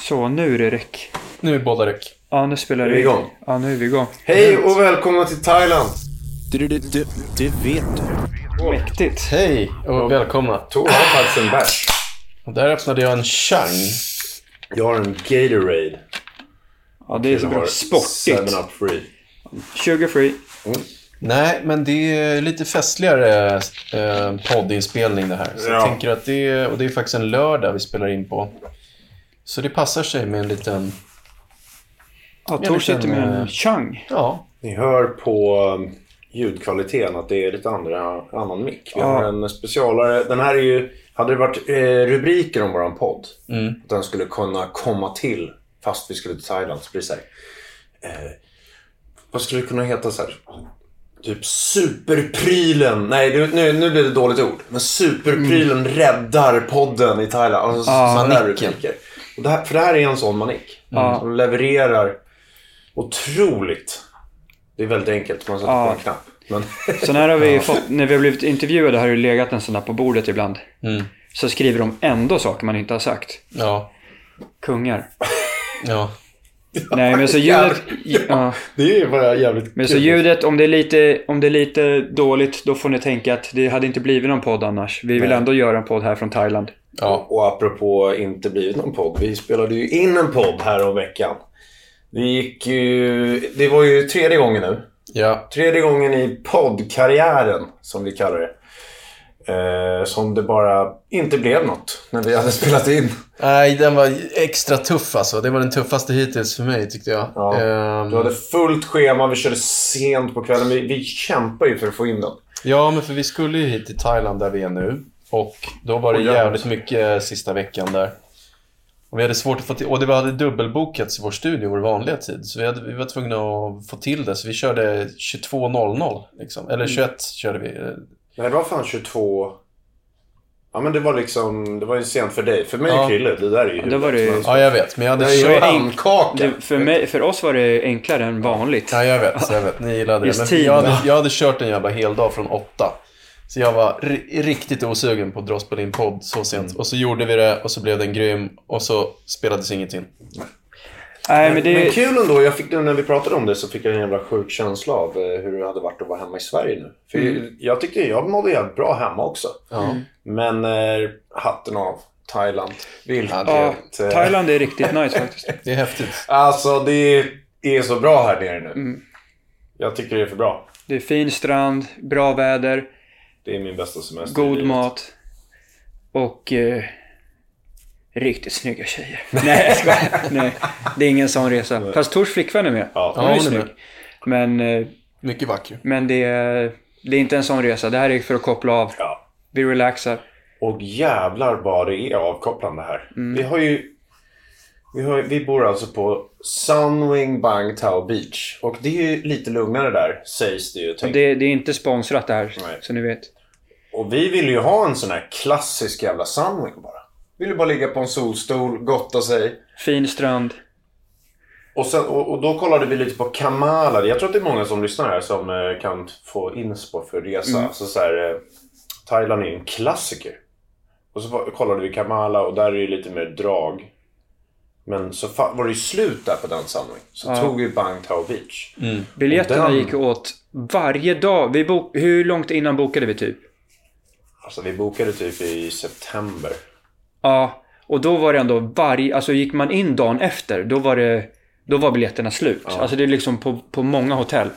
Så, nu är det räck. Nu är båda räck. Ja, nu spelar vi igång? Ja, nu är vi igång. Hej och välkomna till Thailand! Det, det, det, det vet du. Mäktigt. Hej och välkomna. Tor har faktiskt en bärs. Och där öppnade jag en Chang. Jag har en Gatorade. Ja, det är så Jag bra. Sportigt. 7-Up Free. Sugar free. Nej, men det är lite festligare eh, poddinspelning det här. Så jag Ja. tänker att det är, och det är faktiskt en lördag vi spelar in på. Så det passar sig med en liten, Ja, Jag Tor sitter med en, eh, chang. ja, Ni hör på um, ljudkvaliteten att det är lite andra, annan mick. Vi Ja. har en specialare. Den här är ju... Hade det varit eh, rubriker om våran podd. Att den skulle kunna komma till fast vi skulle till Thailand. Så blir det så här, eh, vad skulle det kunna heta så här? Typ superprylen. Nej, det, nu, nu blir det dåligt ord. Men superprylen räddar podden i Thailand. Alltså, Ja, sådana där rubriker. Det här, för det här är en sån manik. Ja. Som levererar otroligt. Det är väldigt enkelt. Man sätter Ja. på en knapp. Men, Så när har vi fått, när vi har blivit intervjuade har det legat en sån där på bordet ibland. Mm. Så skriver de ändå saker man inte har sagt. ja, Kungar. ja. Nej, men så ljudet... Ja. det är bara jävligt Men så ljudet, om det, är lite, om det är lite dåligt, då får ni tänka att det hade inte blivit någon podd annars. Vi vill Nej. ändå göra en podd här från Thailand. Ja. Och apropå inte blivit någon podd. Vi spelade ju in en podd här om veckan. Det gick ju... Det var ju tredje gången nu. ja. Tredje gången i poddkarriären, som vi kallar det. Eh, som det bara inte blev något när vi hade spelat in. Nej, den var extra tuff alltså. Det var den tuffaste hittills för mig tyckte jag. Ja. Ehm, Du hade fullt schema, vi körde sent på kvällen. Vi, vi kämpar ju för att få in den. Ja, men för vi skulle ju hit till Thailand där vi är nu. Och då var det jävligt mycket sista veckan där. Och vi hade svårt att få till, och det hade dubbelbokats i vår studio, vår vanliga tid. Så vi, hade, vi var tvungna att få till det, så vi körde 22.00 liksom. Eller 21 körde vi. Nej, det var fan 22... Ja, men det var liksom... Det var ju sent för dig. För mig Ja. Krille, det där är ju då var det- Ja, jag vet. Men jag hade Det kört... pannkaka. Det, för, mig, för oss var det enklare än vanligt. Ja, jag vet. Jag vet. Ni gillade det. Just Men jag, hade, jag hade kört en jävla hel dag från åtta. Så jag var ri- riktigt osugen på att dra spela in podd så sent. Och så gjorde vi det och så blev den grym och så spelades ingenting. Nej, men det... Men kul ändå. Jag fick, när vi pratade om det så fick jag en jävla sjuk känsla av eh, hur det hade varit att vara hemma i Sverige nu. För Mm. jag tyckte jag mådde jävligt bra hemma också. Ja. Men eh, hatten av. Thailand. Vilket... ja, eh, Thailand är riktigt nice faktiskt. Det är häftigt. Alltså det är så bra här nere nu. Mm. Jag tycker det är för bra. Det är fin strand, bra väder, Det är min bästa semester. god mat och eh, riktigt snygga tjejer. Nej, jag skojar. Nej, det är ingen sån resa. Fast Tors flickvän är med. Ja. Hon är ju hon är snygg. Men, eh, Mycket vacker. men det, är, det är inte en sån resa. Det här är för att koppla av. Ja. Vi relaxar. Och jävlar vad det är avkopplande här. Mm. Vi har ju... Vi, har, vi bor alltså på Sunwing Bang Tao Beach. Och det är ju lite lugnare där, sägs det ju. Tänk. Det, det är inte sponsrat det här, Nej. så ni vet. Och vi vill ju ha en sån här klassisk jävla Sunwing bara. Vill ju bara ligga på en solstol, gotta sig. Fin strand. Och, sen, och, och då kollade vi lite på Kamala. Jag tror att det är många som lyssnar här som eh, kan få inspo för resa. Mm. Så, så här, eh, Thailand är en klassiker. Och så kollade vi Kamala och där är det lite mer drag. Men så var det ju slut där på den Sunwing. Så Ja. tog vi Bang Tao Beach. Biljetterna Och den- gick åt varje dag. Vi bok, hur långt innan bokade vi typ? Alltså vi bokade typ i september. Ja, och då var det ändå varje... Alltså gick man in dagen efter, då var det... Då var biljetterna slut. Alltså det är liksom på, på många hotell.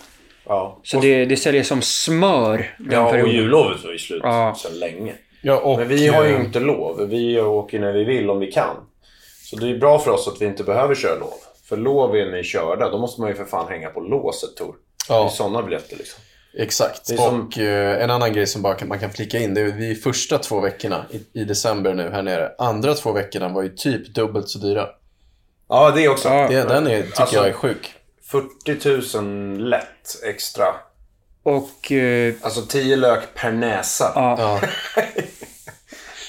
Ja, Så och, det, det säljer som smör den ja och perioden. jullovet var ju slut Ja. sedan länge. Ja, och, Men vi har ju eh, inte lov. Vi åker när vi vill om vi kan. Så det är bra för oss att vi inte behöver köra lov. För lov är ni körda, då måste man ju för fan hänga på låset Tor. Det är Ja. sådana biljetter liksom. Exakt. Som- Och eh, en annan grej som bara kan, man kan flika in. Det är vi första två veckorna i, i december nu här nere. Andra två veckorna var ju typ dubbelt så dyra. Ja, det också. Ja. Det, den är, tycker Alltså- jag är sjuk. 40 000 lätt extra. Och eh, Alltså 10 lök per näsa. ja, Ja.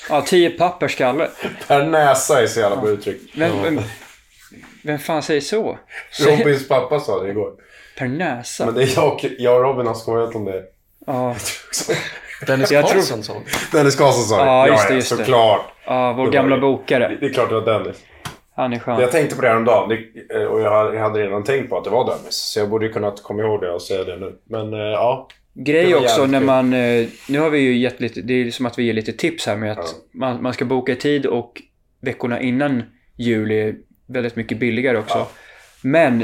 ja, tio papp per skalle. Per näsa är så jävla bra uttryck. Vem, vem, vem fan säger så? Robins pappa sa det igår. Per näsa? Men det är jag, och- jag och Robin har skojat om det. Ja, Dennis Jag tror- Karlsson sa det. Dennis Karlsson sa det. Ja, just det, just det. såklart. ja vår gamla det. bokare. Det är klart det var Dennis. Han är skön. Jag tänkte på det häromdagen eh, och jag hade- redan tänkt på att det var Dennis. Så jag borde ju kunnat komma ihåg det och säga det nu. Men eh, ja. Grej också när man... eh, Nu har vi ju gett lite... Det är som att vi ger lite tips här med att Ja. man, man ska boka i tid och veckorna innan jul är väldigt mycket billigare också. Ja. Men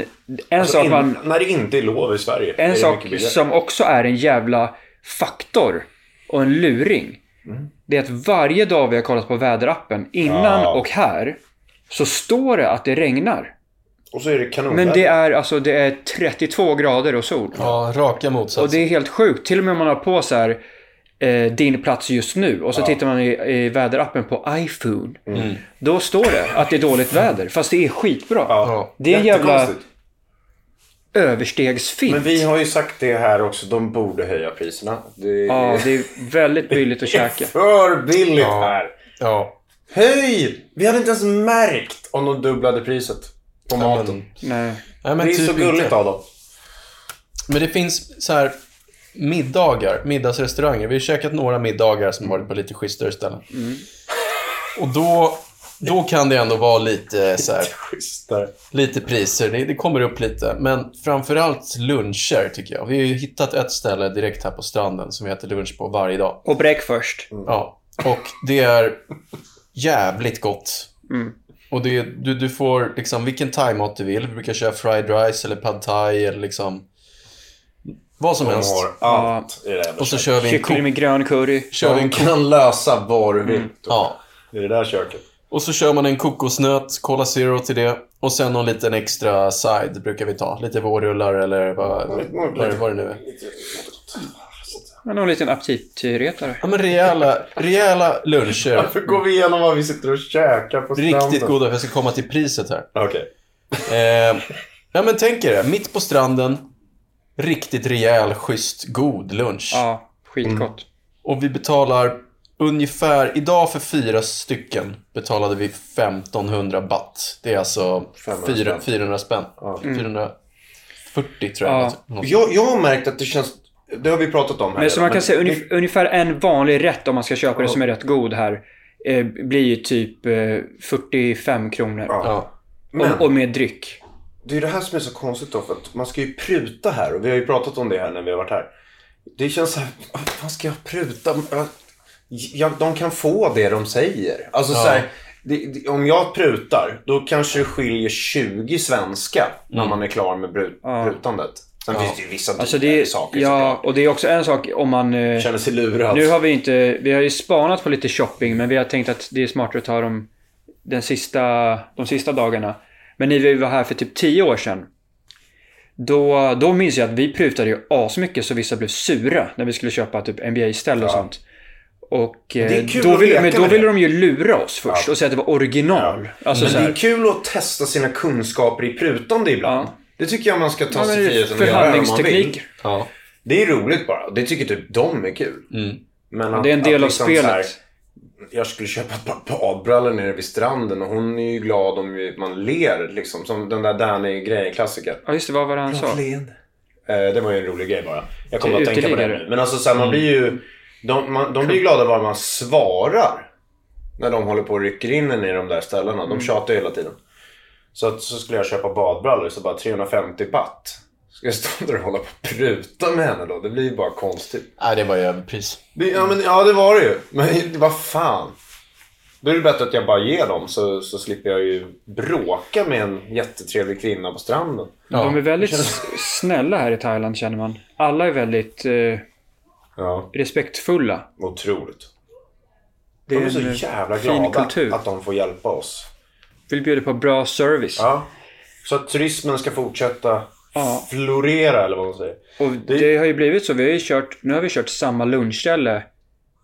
en Alltså, sak in, man... När det inte är lov i Sverige. En sak som också är en jävla faktor och en luring. Mm. Det är att varje dag vi har kollat på väderappen, innan Ja. och här, så står det att det regnar. Och så är det kanon. Men det är alltså det är 32 grader och sol. Ja, raka motsatsen. Och det är helt sjukt. Till och med om man har på så här eh, din plats just nu och så tittar man i, i väderappen på iPhone. Mm. Då står det att det är dåligt väder, fast det är skitbra. Ja. Det är en jävla överstegsfint. Men vi har ju sagt det här också. De borde höja priserna. Det är Ja, det är väldigt billigt att käka. för billigt här. Ja. Höj! Vi hade inte ens märkt om de dubblade priset på maten. Nej. Nej, men det är typ så gulligt inte. av dem. Men det finns så här middagar, middagsrestauranger. Vi har käkat några middagar som varit på lite schysstare ställen. Och då, då kan det ändå vara lite så här, Schysstare. lite priser. Det, det kommer upp lite. Men framförallt luncher tycker jag. Vi har ju hittat ett ställe direkt här på stranden som vi äter lunch på varje dag. Och breakfast. Ja, och det är jävligt gott. Mm. Och det, du, du får liksom vilken thaimat du vill. Vi brukar köra fried rice eller pad thai eller liksom vad som De helst. har allt i det här Och så kör vi en Kyckling med grön curry. kör vi en kan lösa vad du vill. Ja. I det där köket. Och så kör man en kokosnöt, Cola Zero till det. Och sen någon liten extra side brukar vi ta. Lite vårrullar eller vad, vad, vad det nu är. Men någon liten aptitretare. Ja men rejäla, rejäla luncher. Varför går vi igenom vad vi sitter och käkar på stranden? Riktigt goda. Jag ska komma till priset här. Okej. Eh, ja men tänk er det. Mitt på stranden. Riktigt rejäl, schysst, god lunch. Ja, skitgott. Och vi betalar ungefär, idag för fyra stycken betalade vi 1500 baht. Det är alltså 500 fyra- spänn. 400 spänn. 440 tror jag. Ja. Jag, jag har märkt att det känns... Det har vi pratat om här. Men så man kan säga det- ungef- ungefär en vanlig rätt om man ska köpa det som är rätt god här. Eh, blir ju typ eh, 45 kronor. Ja. Men Och, och med dryck. Det är det här som är så konstigt då. För att man ska ju pruta här. Och vi har ju pratat om det här när vi har varit här. Det känns så här... Vad ska jag pruta? Ja, de kan få det de säger. Alltså så här, det, det, Om jag prutar, då kanske det skiljer 20 svenska när man är klar med brut, Ja. prutandet. Sen finns det ju vissa Alltså det saker ja, och det är också en sak om man... Eh, Känner sig lurad. nu har vi inte... Vi har ju spanat på lite shopping, men vi har tänkt att det är smartare att ta dem den sista, de sista dagarna. Men när vi var här för typ 10 år sedan. Då, då minns jag att vi prutade ju asmycket så vissa blev sura när vi skulle köpa typ NBA-ställ och sånt. Och eh, då, vill, men då ville de ju lura oss först och säga att det var original. Alltså Men så det är kul att testa sina kunskaper i prutande ibland. Ja. Det tycker jag man ska ta ja, sig det är friheten att göra om man vill. Ja. Det är roligt bara. Det tycker typ de är kul. Mm. Men Ja, att- det är en del av liksom spelet. Jag skulle köpa ett par badbrallor nere vid stranden och hon är ju glad om man ler liksom. Som den där Danny-grejen, klassiker. Ja, just det. Vad var det han sa? Eh, det var ju en rolig grej bara. Jag kommer att tänka på det nu. Men alltså så här, man blir ju... De, man, de blir ju glada bara man svarar. När de håller på och rycker in en i de där ställena. De tjatar ju hela tiden. Så, att, så skulle jag köpa badbrallor så bara 350 baht. Ska jag stå där och hålla på och pruta med henne då? Det blir ju bara konstigt. Nej, det var ju överpris. Det, ja, men, ja, det var det ju. Men vad fan. Då är det bättre att jag bara ger dem så, så slipper jag ju bråka med en jättetrevlig kvinna på stranden. Ja. De är väldigt s- snälla här i Thailand känner man. Alla är väldigt eh, Ja, respektfulla. otroligt. Det De är är så en, eh, jävla fin glada kultur. att de får hjälpa oss. Vill bjuda på bra service. Ja. Så att turismen ska fortsätta. Ja. florera eller vad man säger. Och det... har ju blivit så. Vi har ju kört, nu har vi kört samma lunchställe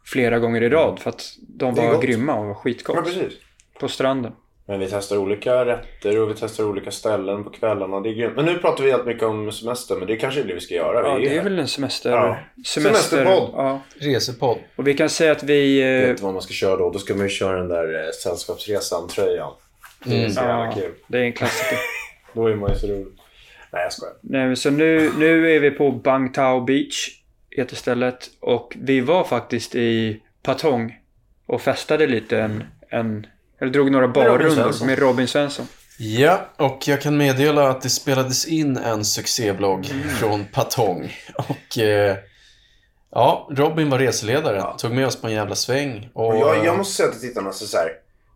flera gånger i rad för att de Det är var gott. grymma och var Ja, skitgott. precis. På stranden. Men vi testar olika rätter och vi testar olika ställen på kvällarna. Det är grymt. Men nu pratar vi helt mycket om semester, men det kanske är det vi ska göra. Ja, Vi det är här. väl en semester... Ja. Semester... Semesterpodd. Ja. Resepodd. Och vi kan säga att vi... eh, Vet du vad man ska köra då? Då ska man ju köra den där eh, Sällskapsresan-tröjan. Det är så jävla Ja, kul. det är en klassiker. Då är man ju så rolig. Nej, jag skojar. Nej, så nu, nu är vi på Bang Tao Beach, heter stället. Och vi var faktiskt i Patong och festade lite en... en eller drog några barrundor med Robin Svensson. Ja, och jag kan meddela att det spelades in en succévlogg från Patong. Och eh, ja, Robin var reseledare. Tog med oss på en jävla sväng. Och, Och jag, jag måste säga till tittarna så så här.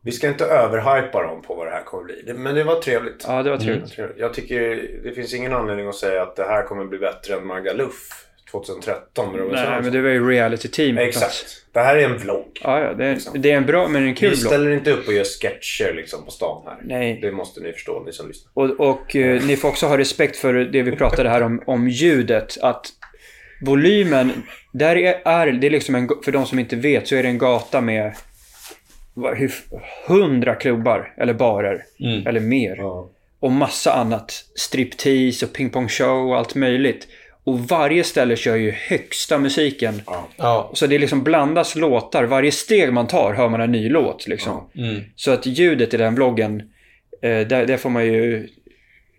Vi ska inte överhypa dem på vad det här kommer bli. Men det var trevligt. Ja, det var trevligt. Trevligt. Jag tycker det finns ingen anledning att säga att det här kommer bli bättre än Magaluf 2013 med Robin Nej, men det var ju reality-team plats. Exakt. Det här är en vlogg. Ja, ja, det är, det är en bra, men en kul Vi blogg. ställer inte upp och gör sketcher liksom på stan här. Nej. Det måste ni förstå, ni som lyssnar. Och, och eh, ni får också ha respekt för det vi pratade här om, om ljudet. Att volymen, där är, är det är liksom en, för de som inte vet så är det en gata med hundra klubbar eller barer. Eller mer. Och massa annat. Striptease och pingpongshow och allt möjligt. Och varje ställe kör ju högsta musiken. ja, Så det liksom blandas låtar. Varje steg man tar hör man en ny låt. Liksom. Så att ljudet i den vloggen, eh, där, där får man ju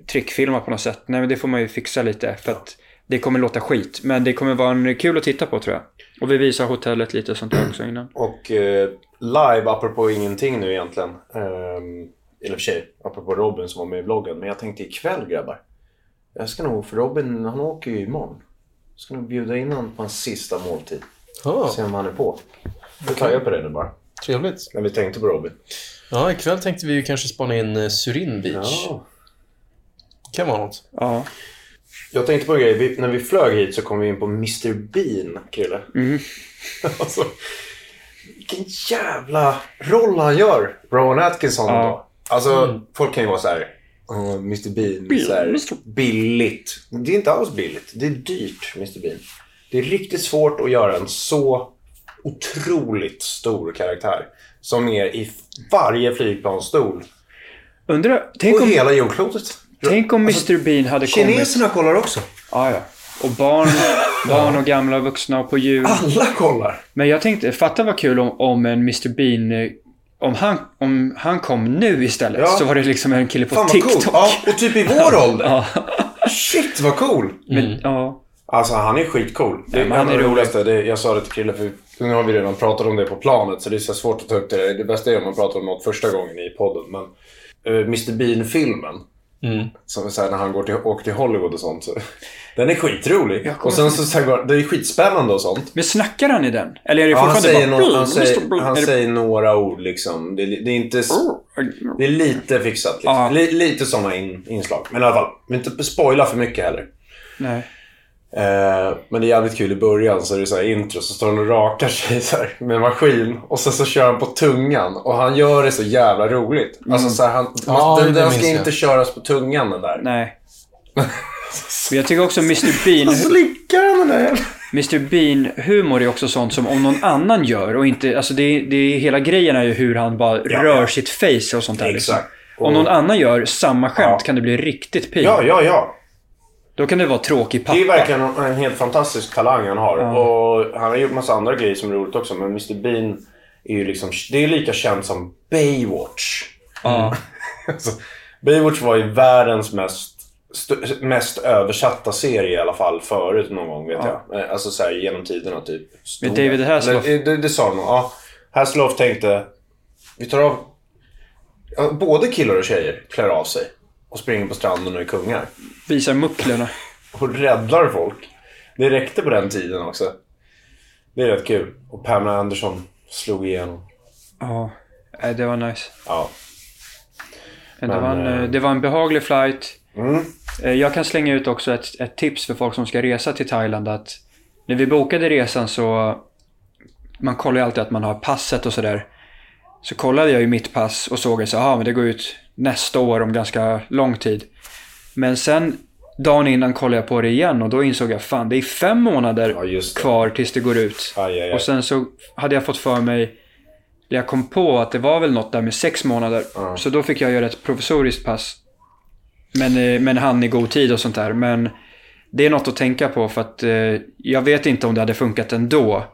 trickfilma på något sätt. Nej, men det får man ju fixa lite. För att det kommer låta skit. Men det kommer vara en kul att titta på tror jag. Och vi visar hotellet lite och sånt där också innan. Och eh, live, apropå ingenting nu egentligen. Um, eller för sig, apropå Robin som var med i vloggen. Men jag tänkte ikväll grabbar. Jag ska nog, för Robin han åker ju imorgon. Jag ska nog bjuda in honom på en sista måltid. Ja, Se om han är på. Jag tar jag på det nu bara. trevligt. När vi tänkte på Robin. Ja, ikväll tänkte vi ju kanske spana in eh, Surin Beach. Ja. Kan vara något. Ja. Jag tänkte på en grej. Vi, när vi flög hit så kom vi in på Mr Bean, Krille. alltså, vilken jävla roll han gör, Rowan Atkinson. Ja. Då. Alltså, folk kan ju vara så här. "Åh, Mr Bean, så här, billigt. Det är inte alls billigt. Det är dyrt, Mr Bean. Det är riktigt svårt att göra en så otroligt stor karaktär. Som är i varje flygplansstol. Undrar, tänk På om, hela jordklotet. tänk om Mr Bean hade kommit... Kineserna kollar också. Ja, ja. Och barn, barn och gamla och vuxna och på jul. Alla kollar. Men jag tänkte, fatta vad kul om, om en Mr Bean, eh, om han, om han kom nu istället. Ja. Så var det liksom en kille på Fan TikTok. cool. Ja, och typ i vår ålder. Ja. Shit vad cool. Men, ja. Alltså han är skitcool. Det är men han är det rolig. roligaste. Det, jag sa det till Krille för nu har vi redan pratat om det på planet så det är så svårt att ta upp det. Det bästa är om man pratar om något första gången i podden. Men uh, Mr Bean-filmen. Som är så här, när han går till, åker till Hollywood och sånt. Så, den är skitrolig. Och sen så, så här, går- det är skitspännande och sånt. Men snackar han i den? Eller är det Ja, han fortfarande säger, bara... no, han, "Mm, säger, Mr. Bean", han det- säger några ord liksom. Det, det är inte... Det är lite fixat. Liksom. Li, lite sådana in, inslag. Men i alla fall, vi inte spoila för mycket heller. Nej. Eh, men det är jävligt kul i början så är det så här intro så står han och rakar sig så här, med maskin och sen så kör han på tungan och han gör det så jävla roligt. Alltså så här, han, Ja, den, den ska jag. inte köras på tungan den där. Nej. Men jag tycker också Mr Bean... Slickar han den där Mr Bean-humor är också sånt som om någon annan gör och inte... Alltså det, är- det är hela grejen är ju hur han bara Ja, rör ja. sitt face och sånt där. Liksom. Exakt. Om någon annan gör samma skämt Ja. kan det bli riktigt pin. Ja, ja, ja. Då kan det vara tråkig pappa. Det är verkligen en, helt fantastisk talang han har. Och han har gjort massa andra grejer som är roligt också. Men Mr Bean är ju liksom... Det är lika känt som Baywatch. Ja. Alltså, Baywatch var ju världens mest, st- mest översatta serie i alla fall förut någon gång vet jag. Eh, Alltså så här, genom tiderna typ. Med David Hasselhoff. Eller, eh, Det, det sa de. Ja. Hasselhoff tänkte, vi tar av... Ja, både killar och tjejer klär av sig. Och springer på stranden och är kungar. Visar mucklerna. Och räddar folk. Det räckte på den tiden också. Det är rätt kul. Och Pamela Anderson slog igenom. Ja, det var nice. Ja. Men det, var en, eh, det var en behaglig flight. Mm. Eh, Jag kan slänga ut också ett, ett tips för folk som ska resa till Thailand. Att när vi bokade resan så... Man kollar ju alltid att man har passet och sådär. Så kollade jag ju mitt pass och såg att men det går ut nästa år om ganska lång tid. Men sen dagen innan kollade jag på det igen och då insåg jag fan det är fem månader Ja, kvar tills det går ut. Aj, aj, aj. Och sen så hade jag fått för mig, jag kom på att det var väl något där med sex månader. Så då fick jag göra ett provisoriskt pass. Men, eh, men han i god tid och sånt där. Men det är något att tänka på för att eh, jag vet inte om det hade funkat ändå.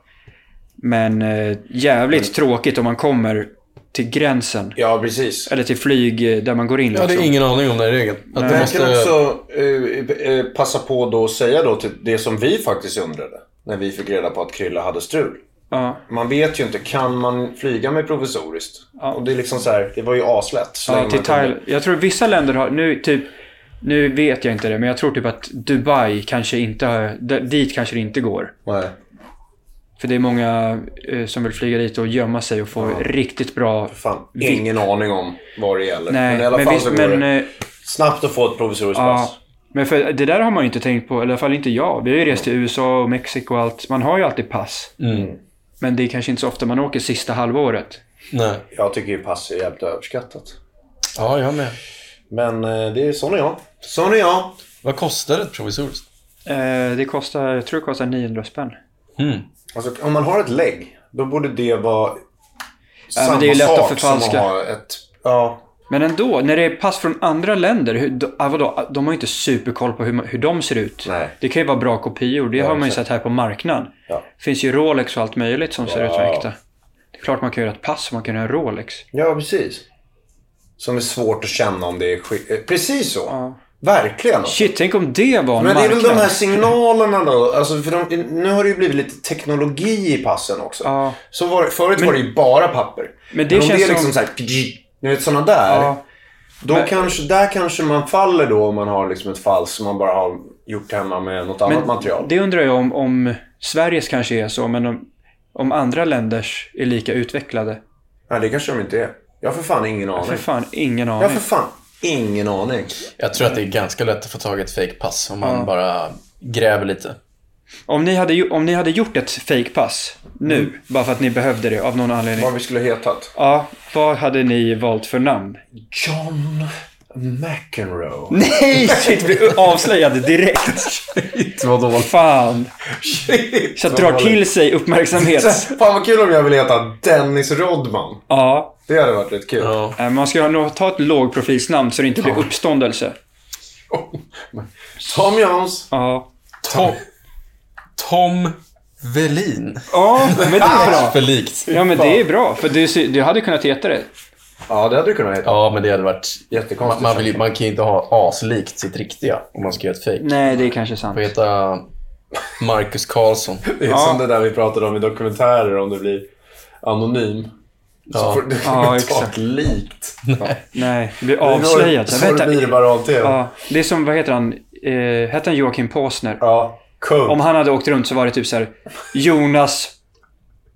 Men eh, jävligt tråkigt om man kommer till gränsen. Ja, precis. Eller till flyg där man går in. Jag hade liksom. ingen aning om den regeln. Att Men jag måste... kan också eh, eh, passa på då att säga då till det som vi faktiskt undrade. När vi fick reda på att Krilla hade strul. Ja, Man vet ju inte, kan man flyga med provisoriskt? Och det är liksom så här, det var ju aslätt. så ja, till. Thailand. Jag tror vissa länder har, nu typ, nu vet jag inte det, men jag tror typ att Dubai kanske inte har, dit kanske det inte går. Nej. För det är många eh, som vill flyga dit och gömma sig och få riktigt bra... Fan, ingen aning om vad det gäller. Nej, men i alla men fall visst, så går men... det eh, snabbt att få ett provisoriskt Ja, pass. men för det där har man ju inte tänkt på, eller i alla fall inte jag. Vi har ju rest till USA och Mexiko och allt. Man har ju alltid pass. Mm. Men det är kanske inte så ofta man åker sista halvåret. Nej. Jag tycker ju pass är jävligt överskattat. Ja, jag med. Men eh, det är sån är jag. Sån är jag. Vad kostar ett provisoriskt? Eh, det kostar, jag tror det kostar 900 spänn. Mm. Alltså, om man har ett lägg, då borde det vara samma men det är ju lätt att sak förfalska. som att ha ett... Ja, Men ändå, när det är pass från andra länder, hur, de, ah, vadå, de har ju inte superkoll på hur, hur de ser ut. Nej. Det kan ju vara bra kopior, det har man ju sett här på marknaden. Ja. Finns ju Rolex och allt möjligt som ser ut som Ja. äkta. Det är klart man kan göra ett pass och man kan göra en Rolex. ja precis. Som är svårt att känna om det är sk- eh, Precis så. Ja. Verkligen. Alltså. Shit, tänk om det var en Men det är väl de här signalerna då. Alltså för de, nu har det ju blivit lite teknologi i passen också. Ja. Så var, förut Men- var det ju bara papper. Men det om känns det är liksom som- så här, Ni vet sådana där. Ja. Då Men- kanske, där kanske man faller då om man har liksom ett fall som man bara har gjort hemma med något annat material. Det undrar jag om, om Sveriges kanske är så, men om, om andra länders är lika utvecklade. Nej, det kanske de inte är. Jag har för fan ingen aning. För fan, ingen Jag aning. har för fan ingen aning. Jag tror att det är ganska lätt att få tag i ett fake pass om man bara gräver lite. Om, ni hade, om ni hade gjort ett fake-pass nu, Mm. bara för att ni behövde det av någon anledning. Vad vi skulle hetat. Ja, vad hade ni valt för namn? John McEnroe. Nej, shit, vi avslöjade direkt. Vadå? Fan. Shit, Så att vad drar dåligt. till sig uppmärksamhet. Fan vad kul om jag ville heta Dennis Rodman. Ja, Det hade varit rätt kul. Ja. eh, man ska nog ta ett lågprofilsnamn så det inte blir uppståndelse. Tom Jones. Ja. Tom, Tom Velin. Ja, men det är bra. För likt. Ja, men det är bra. För du, du hade kunnat heta det. Ja, det hade du kunnat heta. Ja, men det hade varit... Jättekonstigt. Man, man, vill, man kan ju inte ha aslikt sitt riktiga om man ska göra ett fake. Nej, det är kanske sant. Får heta Marcus Karlsson. Det är som det där vi pratade om i dokumentärer om det blir anonym. Så Ja. får du Ja, exakt. ett likt. Nej, det blir avslöjat. Det det bara av tv. Ja, det är som, vad heter han? Eh, hette han Joakim Påsner? Ja, kung. Om han hade åkt runt så var det typ så här Jonas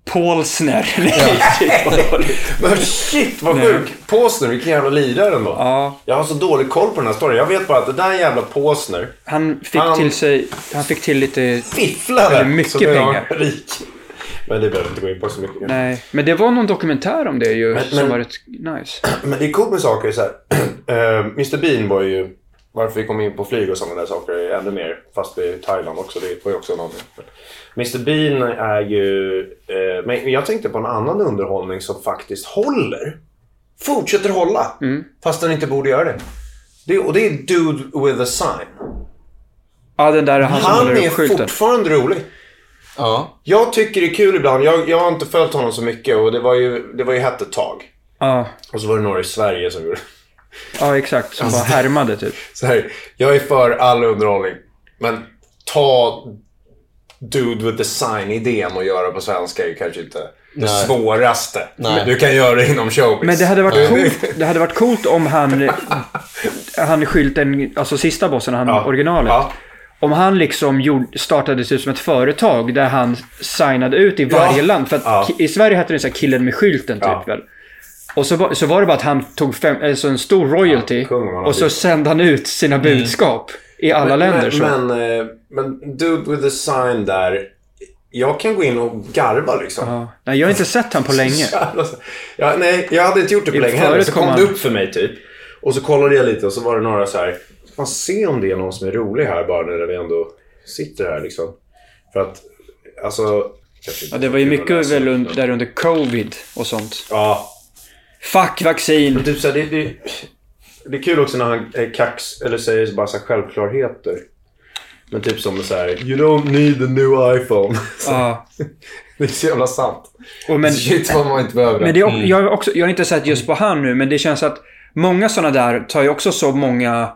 Paulsner. Nej, dåligt. Men shit vad Nej. sjuk. Påsner, vilken jävla lirare ändå. Ja, Jag har så dålig koll på den här storyn. Jag vet bara att det där jävla Påsner han fick Han- till sig, han fick till lite, fifflade. Mycket pengar. rik. Men det behöver inte gå in på så mycket. nej. Men det var någon dokumentär om det ju, Men- som men- var rätt nice. Men det är coolt med saker så här. Eh, Mr Bean var ju... Varför vi kom in på flyg och sådana där saker är ännu mer. Fast vi är i Thailand också. Det var ju också en anledning. Mr Bean är ju... Eh, men jag tänkte på en annan underhållning som faktiskt håller. Fortsätter hålla. Fast den inte borde göra det. det. Och det är Dude with a sign. Ja, den där han som Han är skylten. fortfarande rolig. Ja. Jag tycker det är kul ibland. Jag, jag har inte följt honom så mycket och det var ju, det var ju hett ett tag. Ja, Och så var det några i Sverige som gjorde ja, exakt. Som Alltså, bara härmade typ. så här. Jag är för all underhållning. Men ta Dude with the sign-idén och göra på svenska är kanske inte det Nej. svåraste. Nej. Du kan göra det inom showbiz. Men det hade varit coolt, det hade varit coolt om han, han skylten, alltså sista bossen, han Ja. originalet. Ja. Om han liksom gjorde, startade typ som ett företag där han signade ut i varje Ja. land. För att i Sverige hette det så här killen med skylten typ Ja. väl. Och så var, så var det bara att han tog fem, alltså en stor royalty Ja, och så sände han ut sina budskap i alla länder. Men, så. men, eh, men Dude with the sign där. Jag kan gå in och garva liksom. ja. Nej, jag har inte sett han på länge. Jävlar, så- Ja, nej, jag hade inte gjort det på I- länge heller. Så kom han- det upp för mig typ. Och så kollade jag lite och så var det några så här fan se om det är någon som är rolig här bara när vi ändå sitter här liksom. För att, alltså... Ja, det var ju mycket väl un- där under covid och sånt. Ja. Fuck vaccin! Men typ så här, det, det, det är kul också när han är kax, eller säger bara så här självklarheter. Men typ som så här, You don't need a new iPhone. Ja. Det är så jävla sant. Och men, Shit vad man inte behöver men det är, också- jag, har också, jag har inte sett just på han nu, men det känns att många sådana där tar ju också så många...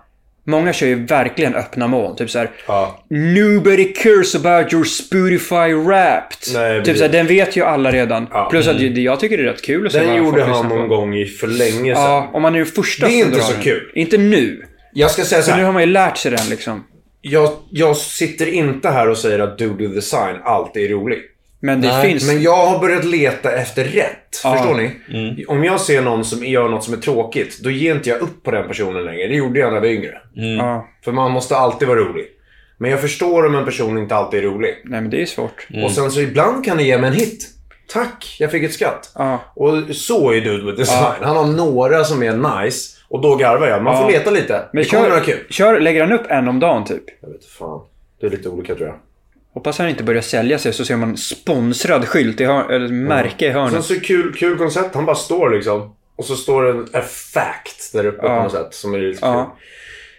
Många kör ju verkligen öppna mål. Typ såhär... Ja. Nobody cares about your Spotify Wrapped. Nej, typ såhär, den vet ju alla redan. Ja. Plus att det- jag tycker det är rätt kul att se Den gjorde han lyssnar på. någon gång i för länge sedan. Ja, om man är den första Det är inte så den. kul. Inte nu. Jag ska säga så Så nu här. har man ju lärt sig den liksom. Jag, jag sitter inte här och säger att Do the Design alltid är rolig. Men det Nej, finns... Men jag har börjat leta efter rätt. Ja. Förstår ni? Om jag ser någon som gör något som är tråkigt, då ger inte jag upp på den personen längre. Det gjorde jag när jag var yngre. Ja. För man måste alltid vara rolig. Men jag förstår om en person inte alltid är rolig. Nej, men det är svårt. Och sen så ibland kan det ge mig en hit. Tack, jag fick ett skratt. Ja. Och så är Dude with Design. Han har några som är nice. Och då garvar jag. Man får leta lite. Men det kommer några kör, kul. kör, lägger han upp en om dagen typ? Jag vet fan. Det är lite olika tror jag. Hoppas han inte börjar sälja sig så ser man sponsrad skylt i hör, eller märke i Sen hörnet. så kul, kul koncept. Han bara står liksom. Och så står det en a fact där uppe Ja. på något sätt. Som är lite Ja. kul.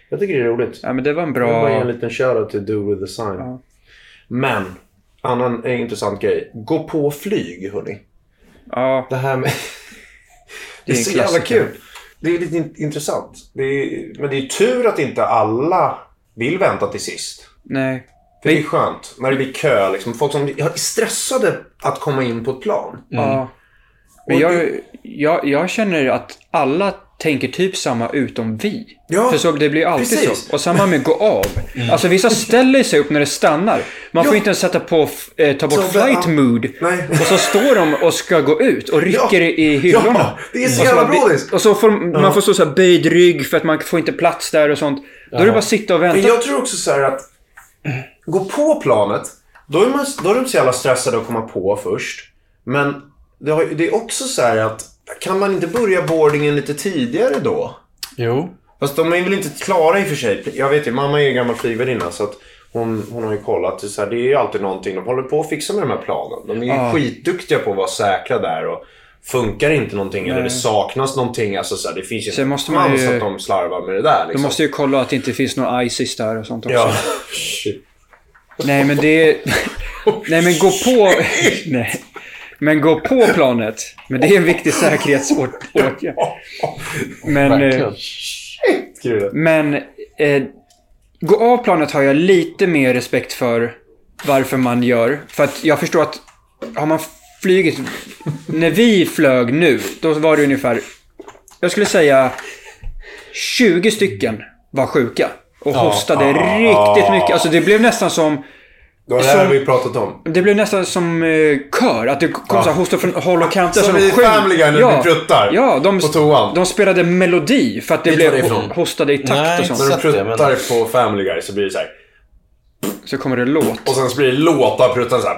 Jag tycker det är roligt. Ja, men det var en Jag vill bara ge en bra... liten shoutout till Do with Design. Ja. Men, annan eh, intressant grej. Gå på flyg, hörni. Ja, Det här med... det är, en så jävla klassiker. kul. Det är lite in- intressant. Det är... Men det är tur att inte alla vill vänta till sist. nej. För det är skönt när det blir kö. Liksom. Folk som är stressade att komma in på ett plan. Ja. Men jag, jag, jag känner att alla tänker typ samma utom vi. Ja, För så, det blir alltid precis. så. Och samma med gå av. Alltså vissa ställer sig upp när det stannar. Man får Ja. inte ens sätta på, eh, ta bort Så, flight ja. mood. Nej. Och så står de och ska gå ut och rycker Ja. i hyllorna. Ja, det är så Och jävla bara- brådis. Och så får man får stå så här böjd rygg för att man får inte plats där och sånt. Då är det bara att sitta och Men vänta. jag tror också så här att gå på planet, då är, man, då är de så jävla stressade att komma på först. Men det, har, det är också så här att kan man inte börja boardingen lite tidigare då? Jo. Fast de är väl inte klara i och för sig. Jag vet ju, mamma är ju gammal flygvärdinna så att hon, hon har ju kollat. Så här, det är ju alltid någonting. De håller på att fixa med de här planen. De är ju Ja. skitduktiga på att vara säkra där. Och funkar inte någonting eller det saknas någonting. Alltså, så här, det finns ju Sen en måste man ju- att de slarvar med det där. De Liksom. måste ju kolla att det inte finns några ISIS där och sånt också. Ja, shit. Nej men det... Nej men gå på... Nej. Men gå på planet. Men det är en viktig säkerhetsåtgärd. Men... eh. Men... Eh, gå av planet har jag lite mer respekt för varför man gör. För att jag förstår att har man flugit... När vi flög nu, då var det ungefär... Jag skulle säga 20 stycken var sjuka. Och hostade riktigt mycket. Alltså det blev nästan som... Det här Som- vi pratat om. Det blev nästan som eh, kör. Att det kom så här hostor från håll och kanter. Som de i. Family Guy när de pruttar Ja, de, på toan. de spelade melodi för att det du blev det hostade i takt Nej, och sånt. När men- pruttar på Family Guy så blir det så här. Så kommer det låt. Och sen så blir det låt av pruttar så här.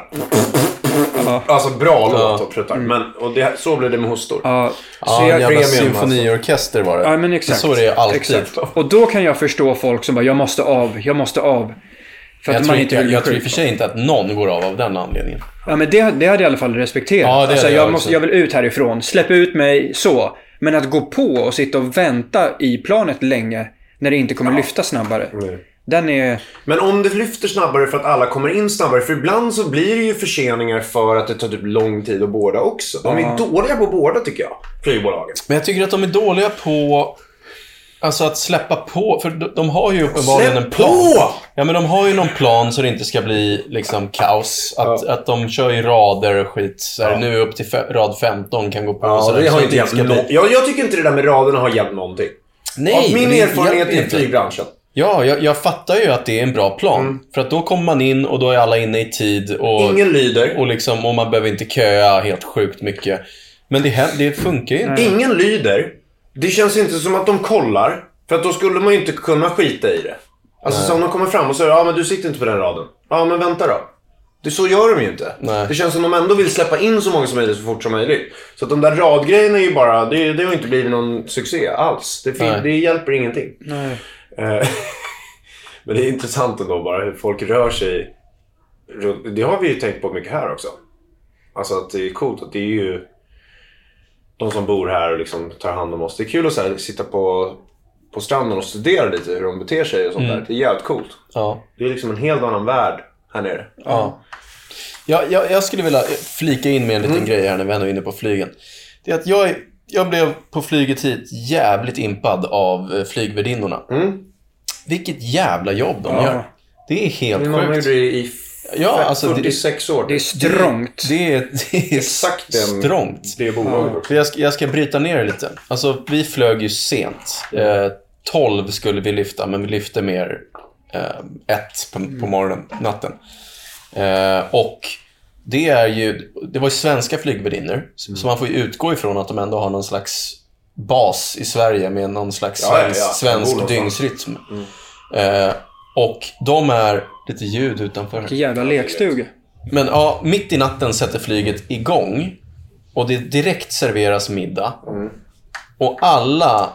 Alltså bra låt av pruttar. Men och det, så blir det med hostor. Ja, Ja, så en jag, jävla premium, symfoniorkester var det. ja, men exakt. Så är det alltid. Exakt. Och då kan jag förstå folk som bara, jag måste av, jag måste av. För att Jag, man tror, inte jag, jag tror i och för sig inte att någon går av av den anledningen. Ja, men det, det hade jag i alla fall respekterat. Ja, det alltså, jag, jag måste, jag vill ut härifrån. Släpp ut mig, så. Men att gå på och sitta och vänta i planet länge när det inte kommer lyfta snabbare. Den är... Men om det lyfter snabbare för att alla kommer in snabbare. För ibland så blir det ju förseningar för att det tar typ lång tid att båda också. De är dåliga på att båda tycker jag. Flygbolagen. Men jag tycker att de är dåliga på Alltså att släppa på, för de, de har ju uppenbarligen Släpp en plan. på! Ja men de har ju någon plan så det inte ska bli liksom kaos. Att, att de kör ju rader och skit. Så här, Nu upp till rad 15 kan gå på. Ja, så det har inte hjälpt ska bli- jag, jag tycker inte det där med raderna har hjälpt någonting. Nej, Av min det erfarenhet i inte. flygbranschen. Ja, jag, jag fattar ju att det är en bra plan. Mm. För att då kommer man in och då är alla inne i tid. Och, Ingen lyder. och, liksom, och man behöver inte köa helt sjukt mycket. Men det, det funkar ju inte. Ingen lyder. Det känns inte som att de kollar. För att då skulle man ju inte kunna skita i det. Alltså så om de kommer fram och säger ja men du sitter inte på den raden. Ja men vänta då. Det, så gör de ju inte. Nej. Det känns som att de ändå vill släppa in så många som möjligt så fort som möjligt. Så att de där radgrejerna är ju bara, det, det har inte blivit någon succé alls. Det, Nej. det hjälper ingenting. Eh, Men det är intressant ändå bara hur folk rör sig. Det har vi ju tänkt på mycket här också. Alltså att det är coolt att det är ju de som bor här och liksom tar hand om oss. Det är kul att här, sitta på, på stranden och studera lite hur de beter sig och sånt där. Det är jävligt coolt. Ja. Det är liksom en helt annan värld här nere. Ja. Jag, jag, jag skulle vilja flika in med en liten grej här när vi ändå är inne på flygen. Det är att jag, är- jag blev på flyget hit jävligt impad av eh, flygvärdinnorna. Mm. Vilket jävla jobb de gör. Det är helt Min mamma gjorde sjukt. det i Ja, alltså, det- 46 år. Det är strångt. Det är, det är exakt den, strångt. det bolaget. För jag, ska, jag ska bryta ner det lite. Alltså, vi flög ju sent. Eh, 12 skulle vi lyfta, men vi lyfte mer eh, ett på, på morgonen, natten. Eh, och det är ju, det var ju svenska flygvärdinnor, så så man får ju utgå ifrån att de ändå har någon slags bas i Sverige med någon slags Ja, ja, ja. svensk, svensk dygnsrytm. Eh, och de är, lite ljud utanför. Vilken jävla lekstuga. Men ja, mitt i natten sätter flyget igång. Och det direkt serveras middag. Och alla,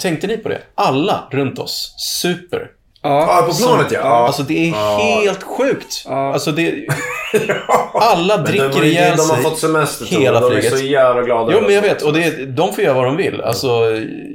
tänkte ni på det? Alla runt oss super. Ja, på planet ja. ja. Alltså det är helt sjukt. Alltså det, alla de, dricker ihjäl de har sig fått semester hela. De är flyget. så jävla glada. Jo, men jag vet. Och det, de får göra vad de vill. Alltså,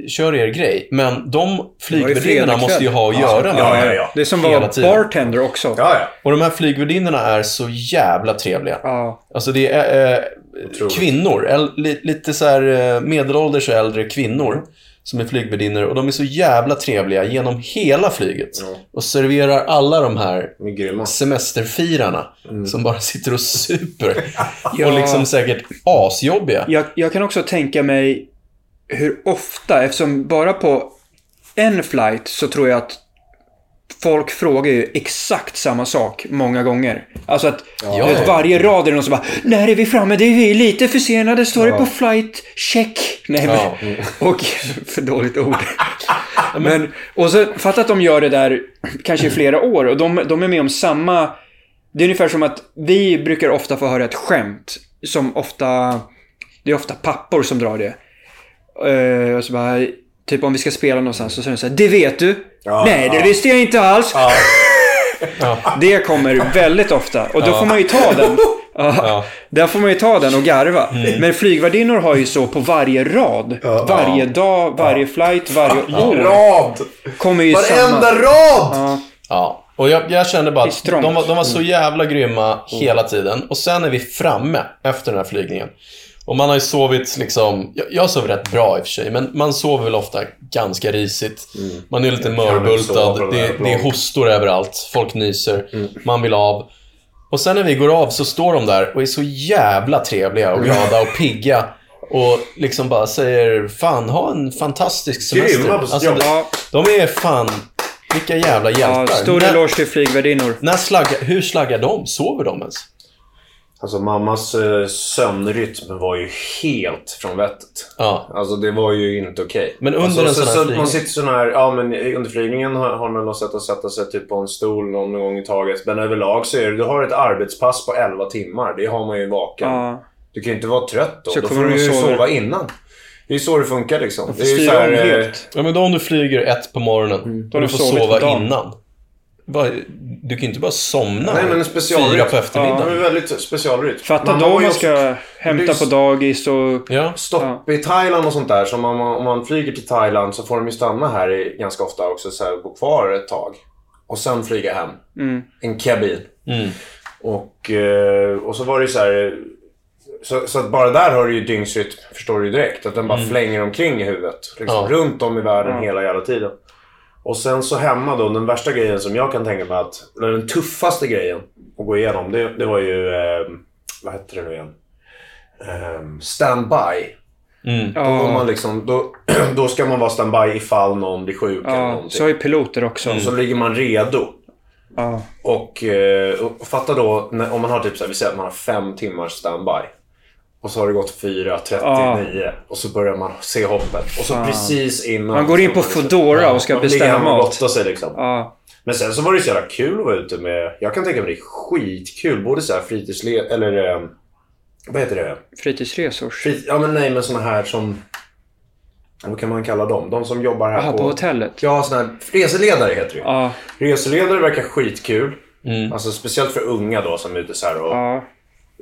kör er grej. Men de flygvärdinnorna måste ju ha att göra med ja, ja, ja. Det är som var tiden. bartender också. Ja, ja. Och de här flygvärdinnorna är så jävla trevliga. Ja. Alltså det är Otroligt. kvinnor, äl- li, lite så här eh, medelålders och äldre kvinnor som är flygvärdinnor och de är så jävla trevliga genom hela flyget. Och serverar alla de här semesterfirarna som bara sitter och super. Ja. Och liksom säkert asjobbiga. Jag, jag kan också tänka mig hur ofta, eftersom bara på en flight så tror jag att folk frågar ju exakt samma sak många gånger. Alltså att Ja. vet, varje rad är någon som bara När är vi framme? Det är vi lite försenade. Står det på flight? Check. Nej men... Ja. Och, för dåligt ord. men, och så, fatta att de gör det där kanske i flera år och de, de är med om samma... Det är ungefär som att vi brukar ofta få höra ett skämt som ofta... Det är ofta pappor som drar det. Eh, och så bara, typ om vi ska spela någonstans så säger de så här, Det vet du? Ja, Nej, det ja. visste jag inte alls. Det kommer väldigt ofta och då får man ju ta den. Ja. Där får man ju ta den och garva. Mm. Men flygvärdinnor har ju så på varje rad. varje dag, varje flight, varje år. Rad! Kommer ju Varenda samma... rad! Ja, och jag, jag kände bara att de var, de var så jävla grymma hela tiden. Och sen är vi framme efter den här flygningen. Och man har ju sovit liksom, jag, jag sov rätt bra i och för sig, men man sover väl ofta ganska risigt. Man är lite mörbultad, det det, det är hostor överallt, folk nyser, man vill av. Och sen när vi går av så står de där och är så jävla trevliga och glada och pigga. Och liksom bara säger, fan ha en fantastisk semester. Alltså, jobb. de, de är fan, vilka jävla hjältar. Ja, stor eloge till flygvärdinnor. när hur slaggar de? Sover de ens? Alltså mammas eh, sömnrytm var ju helt från vettet. Ja. Alltså det var ju inte okej. Men under alltså, en så, sån här så, flygning? Man sitter sån här, ja men under flygningen har, har man något sätt att sätta sig typ på en stol någon gång i taget. Men överlag så är det, du har ett arbetspass på 11 timmar. Det har man ju vaken. Ja. Du kan ju inte vara trött då. Så då kommer får du ju sova- sova innan. Det är ju så det funkar liksom. Det är ju så här, eh. Ja, men då om du flyger ett på morgonen Då och har du du får sovit på sova dagen. innan. Du kan ju inte bara somna Nej men en specialrytm. fyra på Det eftermiddagen. är väldigt specialrytm. Fatta då man också- ska hämta det är på dagis och... Ja. Stopp i Thailand och sånt där. Så om man, om man flyger till Thailand så får de ju stanna här i, ganska ofta också. Så här, bo kvar ett tag. Och sen flyga hem. En kabin. Mm. Och, eh, och så var det ju så här... Så, så att bara där har du ju dygnsrytm, förstår du ju direkt. Att den bara flänger omkring i huvudet. Liksom, Ja. Runt om i världen hela jävla tiden. Och sen så hemma då, den värsta grejen som jag kan tänka mig att... Eller den tuffaste grejen att gå igenom, det, det var ju... Eh, vad hette det nu igen? Eh, standby. Mm. Då, var man liksom, då, då ska man vara standby ifall någon blir sjuk eller Ja, någonting. så ju piloter också. Så ligger man redo. Ja. Och, eh, och fatta då när, om man har typ så här, vi säger att man har fem timmars standby. Och så har det gått 4.39 och så börjar man se hoppet. Och så precis innan... Man går in på Foodora och ska man ligger beställa hemma och mat. gottar sig liksom. Ja. Men sen så var det så jävla kul att vara ute med... Jag kan tänka mig det är skitkul. Både så här fritidsled... Eller... Eh, vad heter det? Fritidsresor. Frit, ja men nej men såna här som... Vad kan man kalla dem? De som jobbar här Jaha, på hotellet? Ja, såna här reseledare heter det. Ja. Reseledare verkar skitkul. Alltså speciellt för unga då som är ute så här och...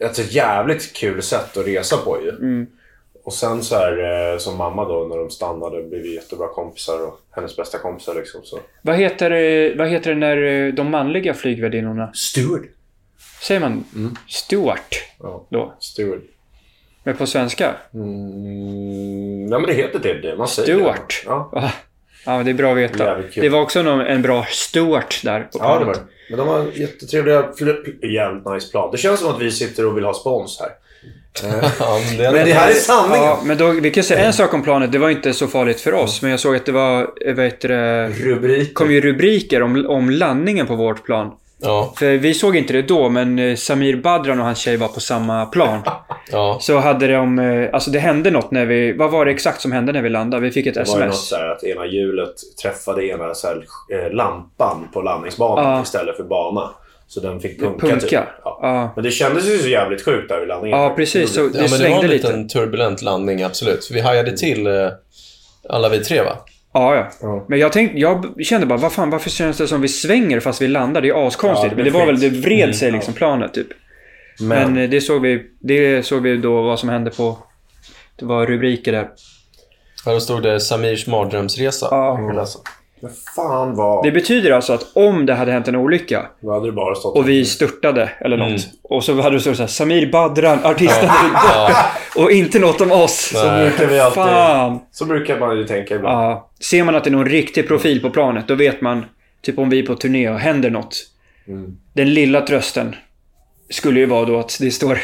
Ett jävligt kul sätt att resa på ju. Mm. Och sen så här eh, som mamma då när de stannade blev vi jättebra kompisar och hennes bästa kompisar liksom. Så. Vad heter, det- vad heter det när eh, de manliga flygvärdinnorna... Steward. Säger man Stewart Ja, då? Steward. Men på svenska? Mm, ja men det heter det. det. Man säger Stewart. det. Ja. Ja. Det är bra att veta. Jävligt kul. Det var också någon, en bra Stewart där på ja, det var det. Men de har jättetrevliga, jävligt nice plan. Det känns som att vi sitter och vill ha spons här. Ja, men det Men det här är sanningen. Ja, men då, vi kan säga en sak om planet. Det var inte så farligt för oss, men jag såg att det var, eh, vad heter det, Rubrik. kom ju rubriker om, om landningen på vårt plan. Ja, För vi såg inte det då, men eh, Samir Badran och hans tjej var på samma plan. ja. Så hade de, eh, alltså det hände något när vi, vad var det exakt som hände när vi landade? Vi fick ett Det var något sms. så här att ena hjulet träffade ena så här, eh, lampan på landningsbanan Ja. istället för bana. Så den fick punka. Punka. Typ. Ja. Ja. Men det kändes ju så jävligt sjukt där vid landningen. Ja, precis. Så ja det men det var en lite. liten turbulent landning, absolut. För vi hajade till alla vi tre, va? Ja, ja. Ja. Men jag tänkte, jag kände bara, vad fan, varför känns det som vi svänger fast vi landar? Det är askonstigt. Ja, men det var väl, det vred sig liksom planet typ. Men, Men, eh, det såg vi, det såg vi då vad som hände på, det var rubriker där. Här då stod det Samirs mardrömsresa. Ja. alltså, men fan vad... Det betyder alltså att om det hade hänt en olycka Då hade det bara stått... och vi störtade eller något. Mm. Och så hade det stått så här, Samir Badran, artisten borta. Och inte något om oss. Så brukar vi alltid... Fan. Så brukar man ju tänka ibland. Ja. Ser man att det är någon riktig profil på planet, då vet man, typ om vi är på turné och händer något. Mm. Den lilla trösten skulle ju vara då att det står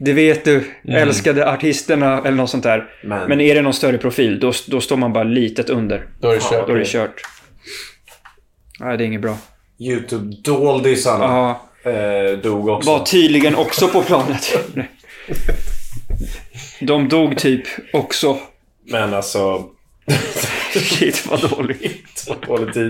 det vet du, älskade artisterna eller något sånt där. Men- Men, är det någon större profil, då, då står man bara litet under. Då är det kört. Då är det kört. Nej, det är inget bra. YouTube-doldisarna Ja, eh, dog också. var tydligen också på planet. De dog typ också. Men alltså... Shit vad dåligt. Dålig tid.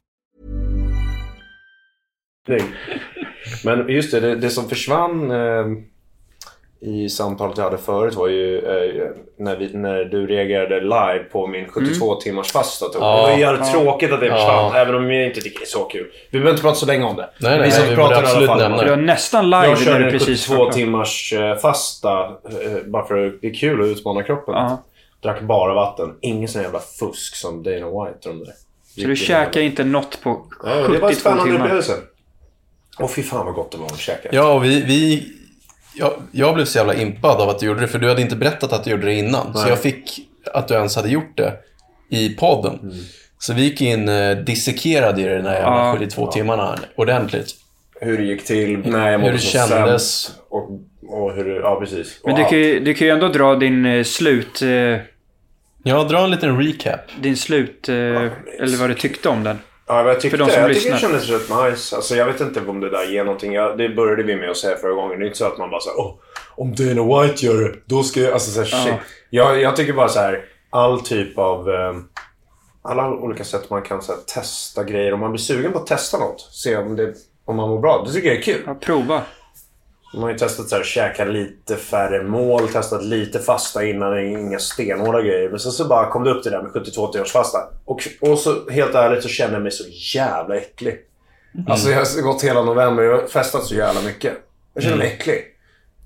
today. Men just det, det, det som försvann eh, i samtalet jag hade förut var ju eh, när, vi, när du reagerade live på min 72 timmars fasta. Typ. Ja. Det var jävligt tråkigt att det försvann, Ja. även om jag inte tycker det är så kul. Vi behöver inte prata så länge om det. Nej, nej, vi som nej, vi pratar borde i alla absolut fall. nämna Det var nästan live Jag när körde du en precis 72 var klar. timmars eh, fasta eh, bara för att det är kul att utmana kroppen. Ja. Drack bara vatten. Ingen sån jävla fusk som Dana White och de där. Så du käkar inte något på Ja, det var en 72 spännande timmar. upplevelse. Åh fy fan vad gott det var att käka. Ja, och vi... vi jag, jag blev så jävla impad av att du gjorde det, för du hade inte berättat att du gjorde det innan. Så Nej. jag fick att du ens hade gjort det i podden. Mm. Så vi gick in, eh, dissekerade ju den här jävla Ja. 72 timmarna ordentligt. Hur det gick till, när jag Hur det kändes. Och, och hur det, ja precis. Men Och du allt. kan, ju, du kan ju ändå dra din eh, slut... Eh, Ja, dra en liten recap. din slut... Eh, eller vad du tyckte om den. Ja, jag tyckte, För de som jag tycker det lyssnar. kändes rätt nice. Alltså, jag vet inte om det där ger någonting. Jag, det började vi med att säga förra gången. Det är inte så att man bara säger åh, om Dana White gör det, då ska jag... Alltså så här, shit. Jag, jag tycker bara så här, all typ av... Eh, alla olika sätt man kan så här, testa grejer. Om man blir sugen på att testa något, se om, det, om man mår bra. Det tycker jag är kul. Ja, prova. Man har ju testat så här, käka lite färre mål, testat lite fasta innan, inga stenhårda grejer. Men sen så bara kom det upp det där med 72 timmars fasta. Och, och så helt ärligt så känner jag mig så jävla äcklig. Alltså jag har gått hela november och festat så jävla mycket. Jag känner mig äcklig.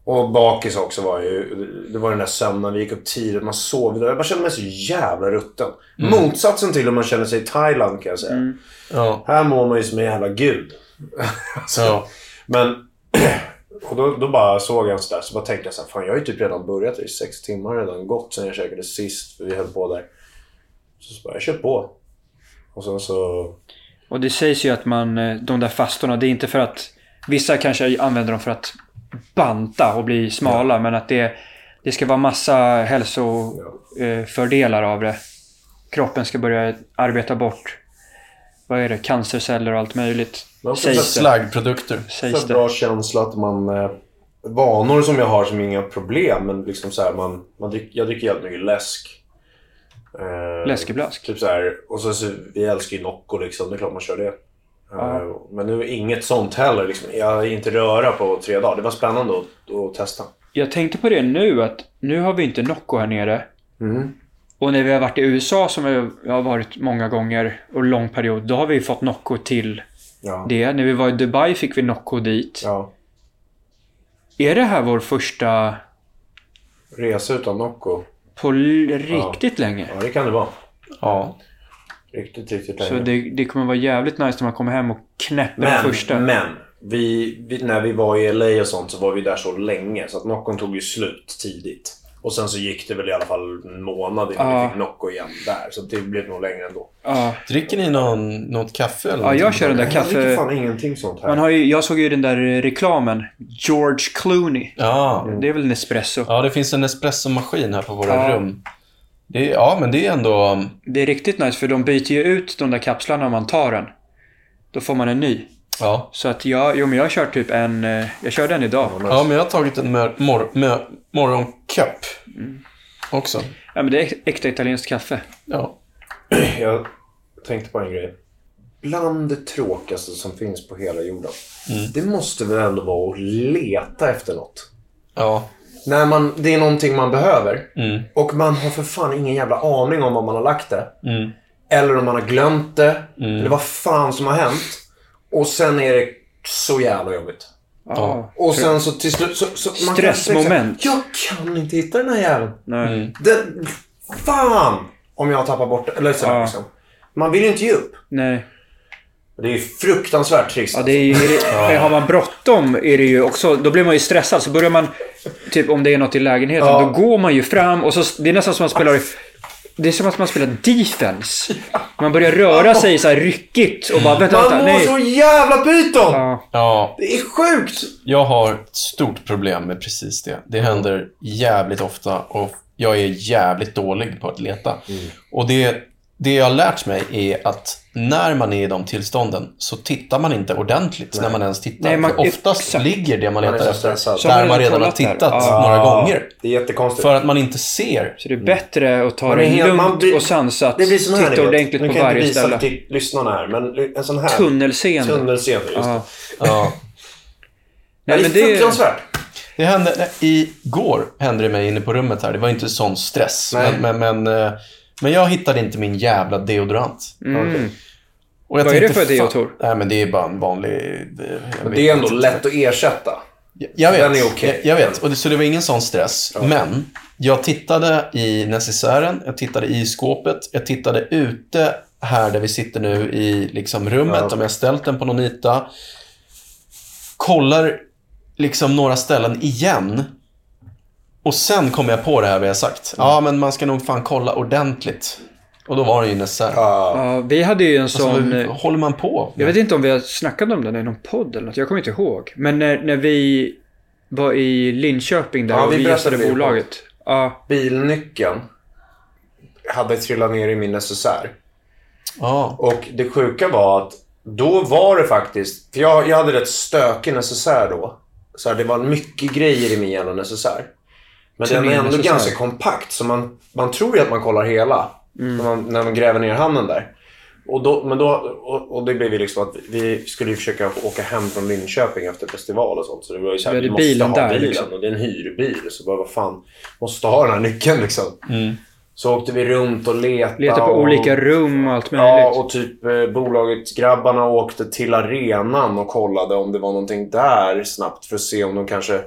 Och bakis också var ju... Det var den där sömnen. Vi gick upp tidigt, man sov. Jag bara kände mig så jävla rutten. Motsatsen till hur man känner sig i Thailand kan jag säga. Ja. Här mår man ju som en jävla gud. Ja. Men... Och då, då bara såg jag en sådär, så bara tänkte jag så här, fan jag har ju typ redan börjat. Det är sex timmar redan gått sen jag käkade sist. Vi höll på där. Så, så bara, jag kör på. Och sen så... Och det sägs ju att man, eh, de där fastorna, det är inte för att... Vissa kanske använder dem för att banta och bli smala, men att det, det ska vara massa hälsofördelar av det. Kroppen ska börja arbeta bort, vad är det, cancerceller och allt möjligt. Men också Sägs det. Slaggprodukter. Sägs det. bra känsla att man... Eh, vanor som jag har som inga problem, men liksom så här, man, man drick, jag dricker jävligt mycket läsk. Eh, Läskeblask. Typ så här, och så, så vi älskar ju Nocco liksom, det är klart man kör det. Ja. Eh, men nu är inget sånt heller. Liksom. Jag är inte röra på tre dagar. Det var spännande att, att testa. Jag tänkte på det nu att nu har vi inte Nocco här nere. Mm. Och när vi har varit i USA som vi har varit många gånger och lång period, då har vi fått Nocco till Ja. det. När vi var i Dubai fick vi Nocco dit. ja. Är det här vår första Resa utan Nocco. på riktigt länge? Ja, det kan det vara. Ja. Riktigt, riktigt Så länge. det, det kommer vara jävligt nice när man kommer hem och knäpper den Men, första. men vi, vi, när vi var i LA och sånt så var vi där så länge så att Noccon tog ju slut tidigt. Och sen så gick det väl i alla fall en månad innan Ja. vi fick Nocco igen där. Så det blev nog längre ändå. Ja. Dricker ni någon, något kaffe eller ja, jag kör den där Jag dricker kaffe... fan ingenting sånt här. Man har ju, jag såg ju den där reklamen. George Clooney. Ja. Det är väl Nespresso. ja, det finns en espressomaskin här på våra Ja. rum. Det är, ja, men det är ändå... Det är riktigt nice för de byter ju ut de där kapslarna om man tar den. Då får man en ny. Ja. Så att jag, jo men jag kör typ en, eh, jag kör den idag. ja, men jag har tagit en mor- mor- mor- morgoncup. Också. Ja men det är äkta italienskt kaffe. Ja. Jag tänkte på en grej. Bland det tråkigaste som finns på hela jorden. Det måste väl ändå vara att leta efter något. Ja. När man, det är någonting man behöver. Mm. Och man har för fan ingen jävla aning om var man har lagt det. Mm. Eller om man har glömt det. Eller vad fan som har hänt. Och sen är det så jävla jobbigt. Ja. Och sen så till slut... Så, så man Stressmoment. Jag kan inte hitta den här jäveln. Nej. Den, fan! Om jag tappar bort. Eller så Ja. liksom. Man vill ju inte ge upp. Nej. Det är ju fruktansvärt trist. Ja, det är ju, är det, Har man bråttom är det ju också, då blir man ju stressad. Så börjar man, typ om det är något i lägenheten, Ja. då går man ju fram och så, det är nästan som man spelar det är som att man spelar defense. Man börjar röra sig så här ryckigt och bara vänta, Man vänta, mår nej. så jävla pyton! Ja. Ja, Det är sjukt! jag har ett stort problem med precis det. Det händer jävligt ofta och jag är jävligt dålig på att leta. Och det, det jag har lärt mig är att när man är i de tillstånden så tittar man inte ordentligt när man ens tittar. Nej, man- För oftast exakt. ligger det man är letar efter stressad. Där man redan har tittat Ja. några gånger. Det är jättekonstigt. För att man inte ser. Så det är bättre att ta Man det är helt- lugnt man blir- och sansat. Det blir sån här, Titta ni vet. ordentligt Nu på kan jag inte varje visa ställe. till lyssnarna här, men en sån här... Tunnelseende. Tunnelseende, just Ja. det. Ja. Nej, det men är det fruktansvärt. Det hände, nej, igår hände det mig inne på rummet här. Det var inte sån stress. Nej. Men, men, men, eh, men jag hittade inte min jävla deodorant. Mm. Och jag Vad är det tänkte, för deo, fan- Tor? Nej, men det är bara en vanlig... eh, det är ändå inte. lätt att ersätta. Jag vet. Den är okej. Jag, jag vet. Och det, så det var ingen sån stress. Men jag tittade i necessären, jag tittade i skåpet, jag tittade ute här där vi sitter nu i liksom rummet, Ja. om jag ställt den på någon yta. Kollar liksom några ställen igen. Och sen kom jag på det här vi har sagt. Ja, men man ska nog fan kolla ordentligt. Och då var det ju necessär. Ja, vi hade ju en Alltså, sån... vad eh, håller man på Jag vet inte om vi har snackat om den i någon podd eller något. Jag kommer inte ihåg. Men när, när vi var i Linköping där Ja, och vi gästade bolaget. Ja, Bilnyckeln hade trillat ner i min necessär. Ja. Och det sjuka var att då var det faktiskt... För jag, jag hade rätt stökig necessär då. Så här, det var mycket grejer i min jävla necessär. Men den är ändå ganska kompakt. Så man, man tror ju att man kollar hela. Mm. När, man, när man gräver ner handen där. Och, då, men då, och, och det blev ju liksom att vi skulle försöka åka hem från Linköping efter festival och sånt. Så det var ju så här, Vi måste ha där, bilen. liksom. Och det är en hyrbil. Så bara, vad fan. Måste ha den här nyckeln liksom. Mm. Så åkte vi runt och letade. leta på och, olika rum och allt möjligt. Ja, och typ eh, bolaget grabbarna åkte till arenan och kollade om det var någonting där snabbt för att se om de kanske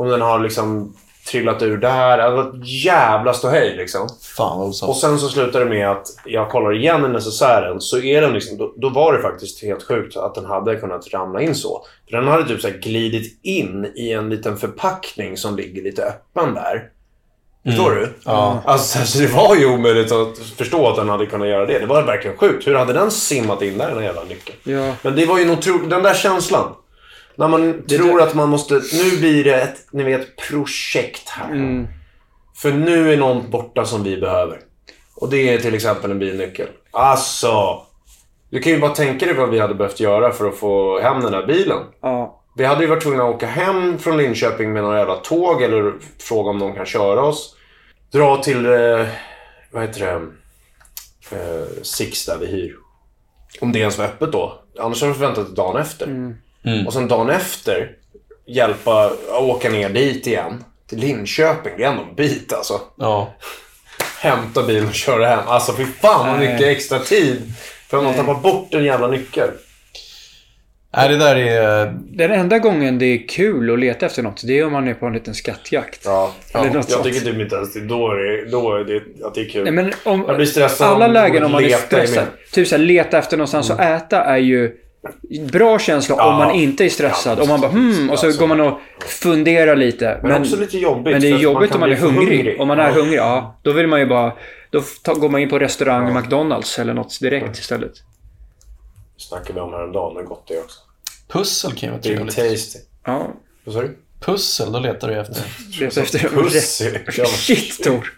Om den har liksom trillat ur där. Det var ett jävla ståhej liksom. Fan vad Och sen så slutar det med att jag kollar igen i necessären så är den liksom, då, då var det faktiskt helt sjukt att den hade kunnat ramla in så. För den hade typ så glidit in i en liten förpackning som ligger lite öppen där. Förstår du? Ja. Alltså, så det var ju omöjligt att förstå att den hade kunnat göra det. Det var verkligen sjukt. Hur hade den simmat in där, den jävla nyckeln? Ja. Men det var ju en otro... Den där känslan. När man tror att man måste... Nu blir det ett, ni vet, projekt här. Mm. För nu är någon borta som vi behöver. Och det är till exempel en bilnyckel. Alltså. Du kan ju bara tänka dig vad vi hade behövt göra för att få hem den där bilen. Ja. Vi hade ju varit tvungna att åka hem från Linköping med några jävla tåg eller fråga om de kan köra oss. Dra till, eh, vad heter det, eh, Six där vi hyr. Om det ens var öppet då. Annars har vi förväntat till dagen efter. Och sen dagen efter hjälpa, åka ner dit igen. Till Linköping. Det är ändå en bit alltså. Ja. Hämta bilen och köra hem. Alltså fy fan vad mycket extra tid. För att man tappar bort en jävla nyckel. Nej, det där är... Den enda gången det är kul att leta efter något, det är om man är på en liten skattjakt. Ja, Eller ja något jag sånt. tycker typ inte ens det. Då är det, då är det, att det är kul. Nej, men om, Jag blir stressad alla lägen om man är stressad. Typ såhär, leta efter någonstans att äta är ju bra känsla Ja. om man inte är stressad. Ja, om man bara hmm, och så ja, går man och funderar lite. Men, också lite jobbigt. Men det är jobbigt kan om man är för hungrig. Om man är Ja. hungrig, ja. Då vill man ju bara... Då ta, går man in på restaurang, McDonalds eller något direkt istället. snackade vi om häromdagen. Det är gott det också. Pussel kan ju vara trevligt. tasty. Ja, Vad sa du? Pussel, då letar du efter. efter... Pussy. Shit, Tor.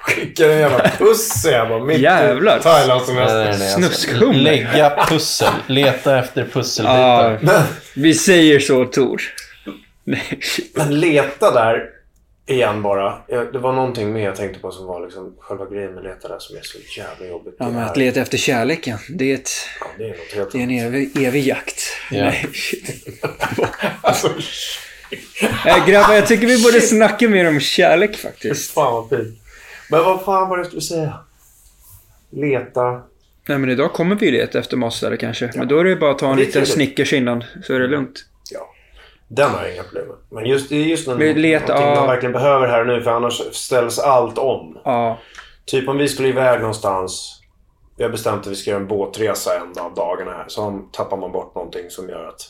Skickar en jävla pussy här bara mitt Jävlar. i Thailands semester. alltså, Snuskhummer. Lägga pussel. Leta efter Ja, pusselbitar. vi säger så, Tor. Men leta där igen bara. Jag- Det var någonting mer jag tänkte på som var liksom själva grejen med leta där som är så jävla jobbigt. Ja, men att leta efter kärleken, det är, ett, Ja, det är något helt det är en evig, evig jakt. Ja. Nej. Alltså, Äh, grabbar, jag tycker vi borde snacka mer om kärlek faktiskt. fan vad fint. Men vad fan var det jag skulle säga? Leta. Nej, men idag kommer vi leta efter matställe kanske. Men då är det bara att ta en liten trevligt. Snickers innan, så är det lugnt. Ja. Den har jag inga problem med. Men just, just när Men leta- någonting ja. man verkligen behöver här och nu för annars ställs allt om. Ja, Typ om vi skulle iväg någonstans. Vi har bestämt att vi ska göra en båtresa en av dagarna här. Så tappar man bort någonting som gör att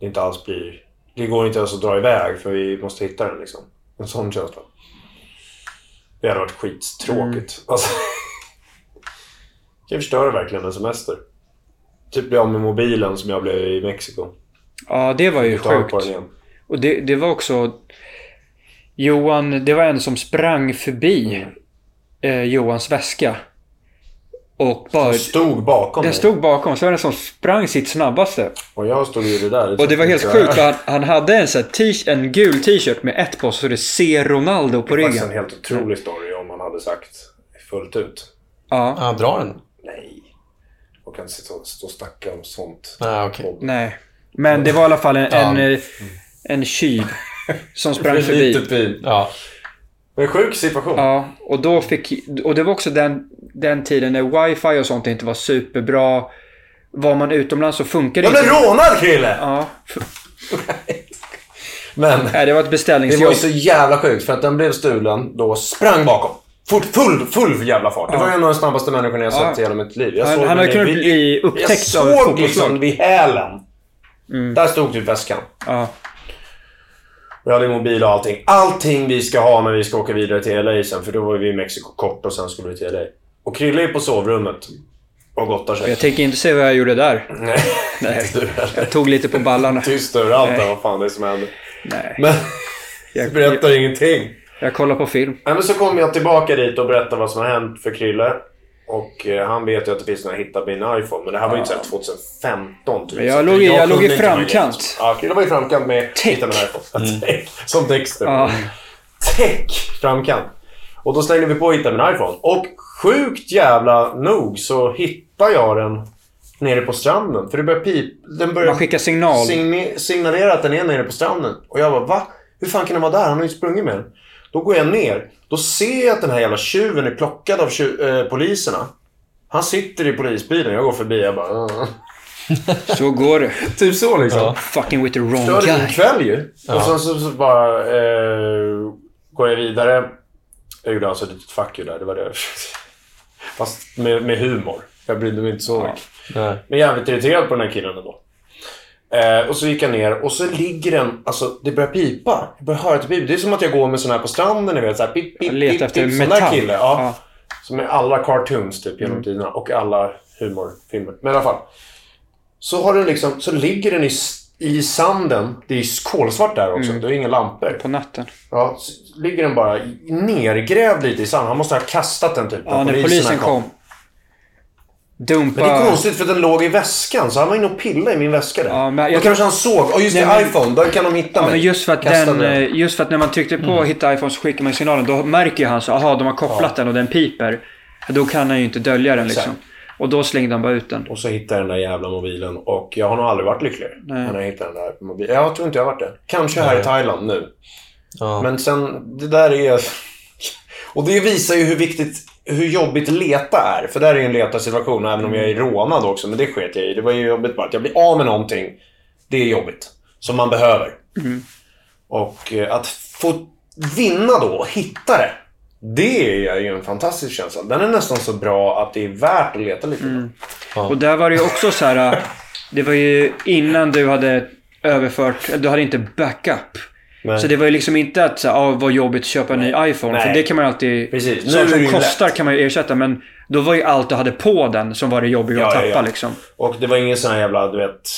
det inte alls blir... Det går inte ens att dra iväg för vi måste hitta den liksom. En sån känsla. Det hade varit skittråkigt. Alltså, det kan förstöra verkligen en semester. Typ bli av med mobilen som jag blev i Mexiko. ja det var ju sjukt. Och det, det var också... Johan, det var en som sprang förbi eh, Johans väska. Och bara... Stod bakom Den mig. stod bakom, så var det en som sprang sitt snabbaste. Och jag stod ju det där. Och det var helt Så- sjukt för han, han hade en, t- en gul t-shirt med ett på så det ser Ronaldo på Det är en ryggen. helt otrolig story om man hade sagt fullt ut. Ja, Ja, dra den. Nej. Jag kan sitta och stå och snacka om sånt. Nej, okej. nej. Men det var i alla fall en, en, eh, en tjuv som sprang förbi. Ja. Men sjuk situation. Ja, och då fick... Och det var också den, den tiden när wifi och sånt inte var superbra. Var man utomlands så funkade Jag det blev rånad Krille! Ja, Men nej, det var ett det var beställningsjobb. ju så jävla sjukt för att den blev stulen då sprang bakom. Fort, full, full jävla fart. Det var ju en av de snabbaste människorna jag Ja. sett i hela mitt liv. Jag Han- såg han hade kunnat bli upptäckt Jag såg liksom vid hälen. Där stod typ väskan. Ja. Vi hade mobil och allting. Allting vi ska ha när vi ska åka vidare till LA sen. För då var vi i Mexiko kort och sen skulle vi till LA. Och Krille är på sovrummet. Och gottar sig. Jag tänker inte se vad jag gjorde där. Nej, Nej. Jag tog lite på ballarna. Tyst överallt där, Nej. vad fan det är som händer. Nej, Men jag, berättar ingenting. jag kollar på film. Nej, men så kom jag tillbaka dit och berättade vad som har hänt för Krille. Och eh, han vet ju att det finns några hittat min iPhone. Men det här var ju inte så här 2015 typ. Men jag låg jag kunde låg i framkant. Ja, Krille var i framkant med Tech. hitta min iPhone. Tech. Som Dexter. Ja. Tech framkant. Och då slängde vi på hitta min iPhone. Och sjukt jävla nog så hittar jag den nere på stranden. För det börjar pip. Den börjar Man skickar signal. signi- signalera att den är nere på stranden. Och jag bara, va? Hur fan kan den vara där? Han har ju sprungit med den. Då går jag ner. Då ser jag att den här jävla tjuven är plockad av tju- eh, poliserna. Han sitter i polisbilen. Jag går förbi. Jag bara... "Uh." Så går det. Typ så liksom. Fucking with the wrong en guy. kväll ju. Och sen så, så bara eh, går jag vidare. Jag gjorde alltså ett litet fuck you där. Det var det. Fast med, med humor. Jag brydde mig inte så mycket. Nej. Men jävligt irriterad på den här killen ändå. Eh, och så gick jag ner och så ligger den, alltså det börjar pipa. Jag börjar höra att det piper. Det är som att jag går med sån här på stranden, ni vet. Så här, pip, pip, pip, efter pip, sån metall. där kille. Ja. Ja. Som är alla cartoons typ genom tiderna. Och alla humorfilmer. Men i alla fall. Så har den liksom, så ligger den i, i sanden. Det är kolsvart där också. Det är inga lampor. På natten. Ja, så ligger den bara i- nergrävd lite i sanden. Han måste ha kastat den typ. Ja, när polisen kom. Dumpa... Men det är konstigt för den låg i väskan. Så han var inne och pillade i min väska där. Ja, men Då jag- kanske han såg. Och just det, Nej, men- iPhone. Då kan de hitta Ja, mig. men just för, att Kastade den, den. eh, just för att när man tryckte på hitta iPhone så skickar man signalen. Då märker han så aha de har kopplat den och den piper. Då kan han ju inte dölja den liksom. Exakt. Och då slängde han bara ut den. Och så hittade jag den där jävla mobilen. Och jag har nog aldrig varit lyckligare. När jag hittade den där mobilen. Jag tror inte jag har varit det. Kanske här i Thailand nu. Ja. Men sen, det där är... Och det visar ju hur viktigt, hur jobbigt leta är. För där är ju en letarsituation, även om jag är rånad också. Men det sket jag i. Det var ju jobbigt bara att jag blir av med någonting. Det är jobbigt. Som man behöver. Och eh, att få vinna då, och hitta det. Det är ju en fantastisk känsla. Den är nästan så bra att det är värt att leta lite. Och där var det ju också så här. äh, Det var ju innan du hade överfört, du hade inte backup. Nej. Så det var ju liksom inte att ah, vad jobbigt att köpa en ny iPhone. Nej. För det kan man ju alltid... Precis. Nu det som kostar lätt. kan man ju ersätta. Men då var ju allt du hade på den som var det jobbiga att Ja, ja, tappa ja. liksom. Och det var ingen sån här jävla, du vet...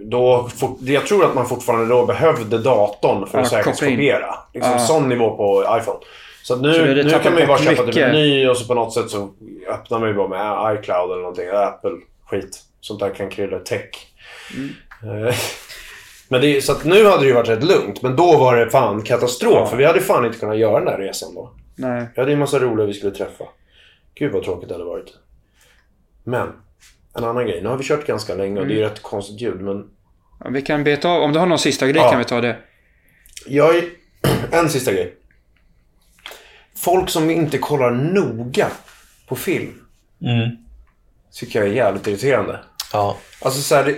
Då, jag tror att man fortfarande då behövde datorn för att Ja, säkerhetskopiera. Liksom Ja. Sån nivå på iPhone. Så att Så nu, nu kan man ju bara köpa typ en ny och så på något sätt så öppnar man ju bara med iCloud eller någonting. Apple skit. Sånt där kan krydda tech. Mm. Men det, så att nu hade det ju varit rätt lugnt. Men då var det fan katastrof. För vi hade fan inte kunnat göra den där resan då. Nej. Vi hade ju en massa roliga vi skulle träffa. Gud vad tråkigt det hade varit. Men, en annan grej. Nu har vi kört ganska länge och det är ju rätt konstigt ljud. Men Ja, vi kan beta av. Om du har någon sista grej Ja. kan vi ta det. jag är... En sista grej. Folk som inte kollar noga på film. Mm. Tycker jag är jävligt irriterande. Ja. Alltså så här,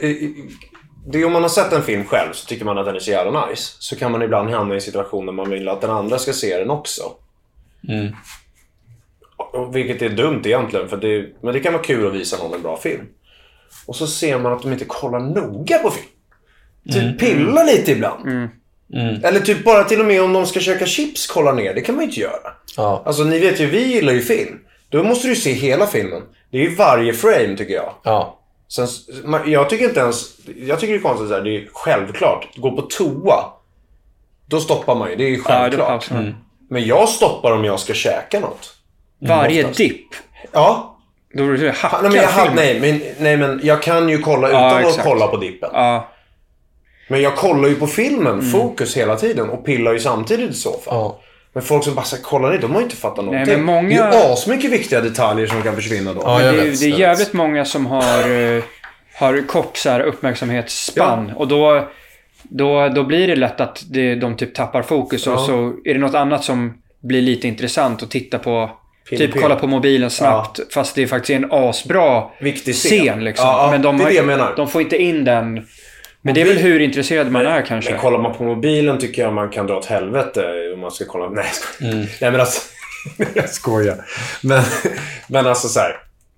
det, är om man har sett en film själv så tycker man att den är så jävla nice. Så kan man ibland hamna i en situation där man vill att den andra ska se den också. Mm. Vilket är dumt egentligen, för det, men det kan vara kul att visa någon en bra film. Och så ser man att de inte kollar noga på film. Typ pillar lite ibland. Mm. Eller typ bara till och med om de ska käka chips kollar ner. Det kan man ju inte göra. Ja. Alltså ni vet ju, vi gillar ju film. Då måste du se hela filmen. Det är ju varje frame tycker jag. Ja. Sen, jag tycker inte ens... Jag tycker det är konstigt att det är självklart. Gå på toa. Då stoppar man ju. Det är ju Ja, det självklart. pausar man. Men jag stoppar om jag ska käka något. Varje oftast. dipp. Ja. Då blir det hacka Nej men, jag, hade- nej, men, nej men jag kan ju kolla utan Ja, att exakt. kolla på dippen. Ja. Men jag kollar ju på filmen, fokus hela tiden och pillar ju samtidigt i så fall. Ja. Men folk som bara säger kolla ner, de har ju inte fattat någonting. men många- Det är ju asmycket viktiga detaljer som kan försvinna då. Ja, det, är- vet, det är jävligt många som har, eh, har kort så här, uppmärksamhetsspann. Och då, då, då blir det lätt att det, de typ tappar fokus. Och Ja. så är det något annat som blir lite intressant att titta på. Pin, typ pin. kolla på mobilen snabbt. Fast det är faktiskt en asbra Viktig scen. scen. liksom. Ja, ja, Men de, det har, det jag menar. de får inte in den. Men det är väl hur intresserad man är kanske. Men kollar man på mobilen tycker jag man kan dra åt helvete om man ska kolla. Nej. Mm. Nej men alltså. jag skojar. Men, men alltså så här.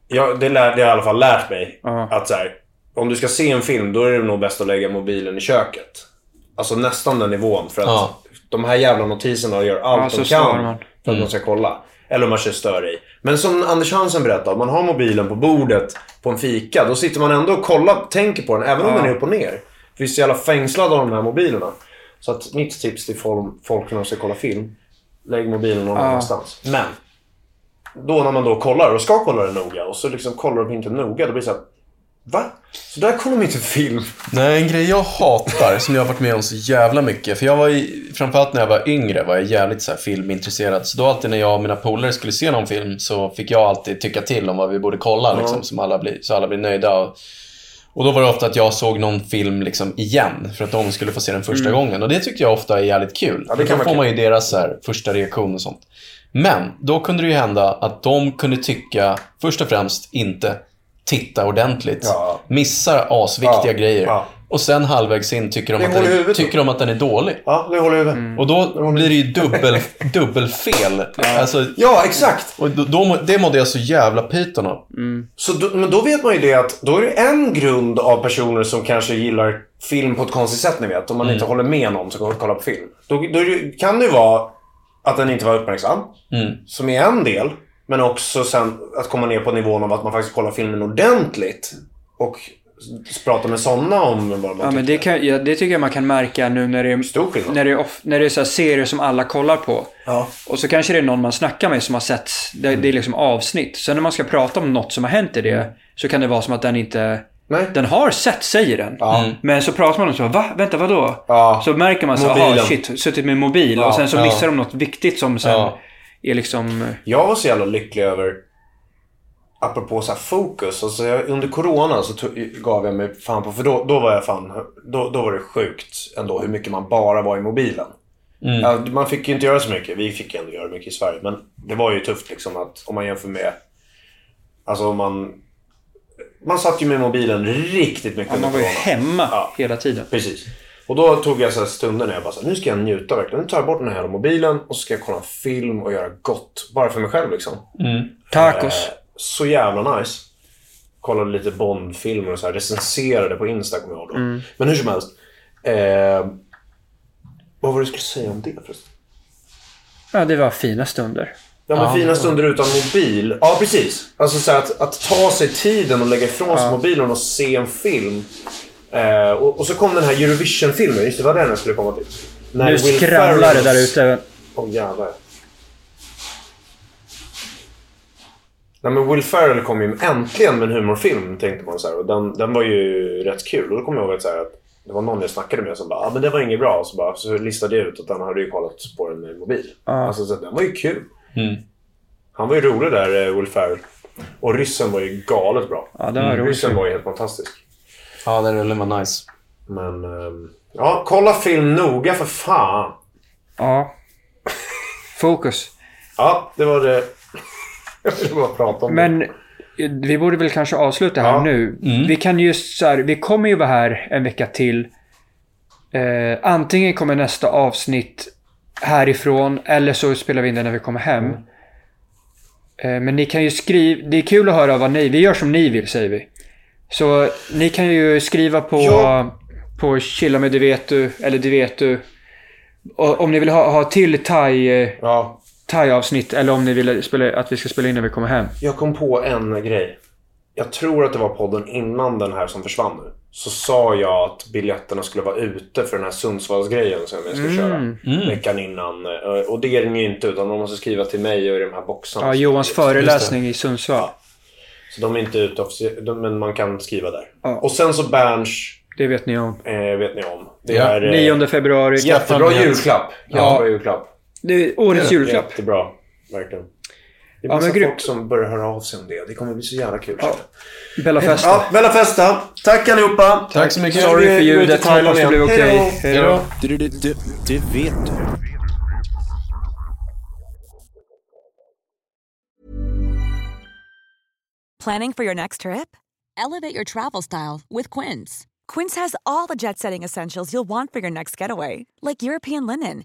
Jag, det, lär, det har jag i alla fall lärt mig. Ja. Att så här. Om du ska se en film då är det nog bäst att lägga mobilen i köket. Alltså nästan den nivån. För att Ja. de här jävla notiserna gör Ja, allt så de kan man. för att man ska kolla. Eller om man kör stör i. Men som Anders Hansen berättade, om man har mobilen på bordet på en fika. Då sitter man ändå och kollar, tänker på den, även om Ja. den är upp och ner. Vi är så jävla fängslade av de här mobilerna. Så att mitt tips till folk, när de ska kolla film. Lägg mobilen någon Ja. annanstans. Men. Då när man då kollar och ska kolla den noga och så liksom kollar de inte noga. Då blir det så här. Va? Så där kollar de inte film. Nej, en grej jag hatar, som jag har varit med om så jävla mycket. För jag var i, framförallt när jag var yngre var jag jävligt så här filmintresserad. Så då alltid när jag och mina polare skulle se någon film så fick jag alltid tycka till om vad vi borde kolla. Liksom, som alla blir, så alla blir nöjda. Och, och då var det ofta att jag såg någon film liksom igen. För att de skulle få se den första gången. Och det tyckte jag ofta är jävligt kul. Mm. Ja, det kan då får man ju deras här, första reaktion och sånt. Men då kunde det ju hända att de kunde tycka, först och främst, inte titta ordentligt. Ja. Missar asviktiga Ja, grejer. ja. Och sen halvvägs in tycker de, att den, huvudet tycker de att den är dålig. Ja, det håller över. Mm. Och då blir det ju dubbel, dubbelfel. Alltså, Ja, exakt. och då, då, må- det mådde jag så jävla pyton av. Så då, men då vet man ju det att då är det en grund av personer som kanske gillar film på ett konstigt sätt, ni vet. Om man inte håller med någon som går och kollar på film. Då, då kan det ju vara att den inte var uppmärksam. Som är en del. Men också sen att komma ner på nivån av att man faktiskt kollar filmen ordentligt. Och prata med sådana om vad man Ja, men det, kan, ja, det tycker jag man kan märka nu när det är, Stor skillnad. när det är, off, när det är så här serier som alla kollar på. Ja. Och så kanske det är någon man snackar med som har sett, det, det är liksom avsnitt. Sen när man ska prata om något som har hänt i det, så kan det vara som att den inte... Nej. Den har sett, säger den. Ja. Men så pratar man om så, va? Vänta, vadå? Ja. Så märker man så, Mobilen. aha, shit, suttit med mobil. Ja, och sen så ja. missar de något viktigt som sen Ja. är liksom... Jag var så jävla lycklig över, apropå så fokus. Alltså jag, under corona så tog, gav jag mig fan på, för då, då var jag fan, då, då var det sjukt ändå hur mycket man bara var i mobilen. Ja, man fick ju inte göra så mycket. Vi fick ändå göra mycket i Sverige. Men det var ju tufft liksom att om man jämför med, alltså om man, man satt ju med mobilen riktigt mycket Ja, man var ju hemma Ja. hela tiden. Precis. Och då tog jag så här stunder när jag bara så här, nu ska jag njuta verkligen. Nu tar jag bort den här mobilen och så ska jag kolla en film och göra gott. Bara för mig själv liksom. Tacos. Eh, så jävla nice. Kollade lite Bond-filmer och så här, recenserade på Insta kommer jag ihåg då. Men hur som helst. Eh, vad var det du skulle säga om det förresten? Ja, det var fina stunder. Ja, men fina stunder utan mobil. Ja, precis. Alltså så att, att ta sig tiden och lägga ifrån sig mobilen och se en film. Eh, och, och så kom den här Eurovision-filmen. Just det, var den jag skulle komma till. När Nu Will skramlar det där ute. Åh jävlar. Nej men Will Ferrell kom ju äntligen med en humorfilm tänkte man så här. Och den, den var ju rätt kul. Och då kommer jag ihåg att, så här, att det var någon jag snackade med som bara ah, men det var inget bra. Och så, bara, så listade jag ut att han hade ju kollat på den med mobil. Alltså så den var ju kul. Han var ju rolig där, eh, Will Ferrell. Och ryssen var ju galet bra. Ja, det var roligt. Ryssen var ju helt fantastisk. Ja, den rullen var nice. Men... ehm, ja, kolla film noga för fan. Ja. Fokus. Ja, det var det. Jag ville bara prata om det. Men eh, vi borde väl kanske avsluta här Ja. nu. Vi kan just så här, vi kommer ju vara här en vecka till. Eh, antingen kommer nästa avsnitt härifrån eller så spelar vi in det när vi kommer hem. Eh, men ni kan ju skriva, det är kul att höra vad ni, vi gör som ni vill säger vi. Så ni kan ju skriva på, Ja. på chilla med det vet du, eller det vet du. Och, om ni vill ha, ha till thai, eh, Ja, thai-avsnitt eller om ni vill spela, att vi ska spela in när vi kommer hem. jag kom på en grej. Jag tror att det var podden innan den här som försvann nu. Så sa jag att biljetterna skulle vara ute för den här Sundsvallsgrejen som jag ska köra. Veckan innan. Eh, Och det är den ju inte utan de måste skriva till mig och i de här boxarna. Ja, Johans föreläsning i Sundsvall. Så de är inte ute officie- de- men man kan skriva där. Ja. Och sen så Berns, Det vet ni om. eh, vet ni om. Det Ja, är... eh, 9 februari. Jättebra julklapp. Jättebra julklapp. Det är årets julklapp. Jättebra. Verkligen. Det är Ja, massa grymt. folk som börjar höra av sig om det. Det kommer bli så jävla kul. Ja. Bella Festa. Ja, Bella Festa. Tack allihopa. Tack så mycket. Sorry för ljudet. Hoppas det blev okej. Hej Hej då. det vet du. Planning for your next trip? Elevate your travel style with Quince. Quince has all the jet setting essentials you'll want for your next getaway, like European linen,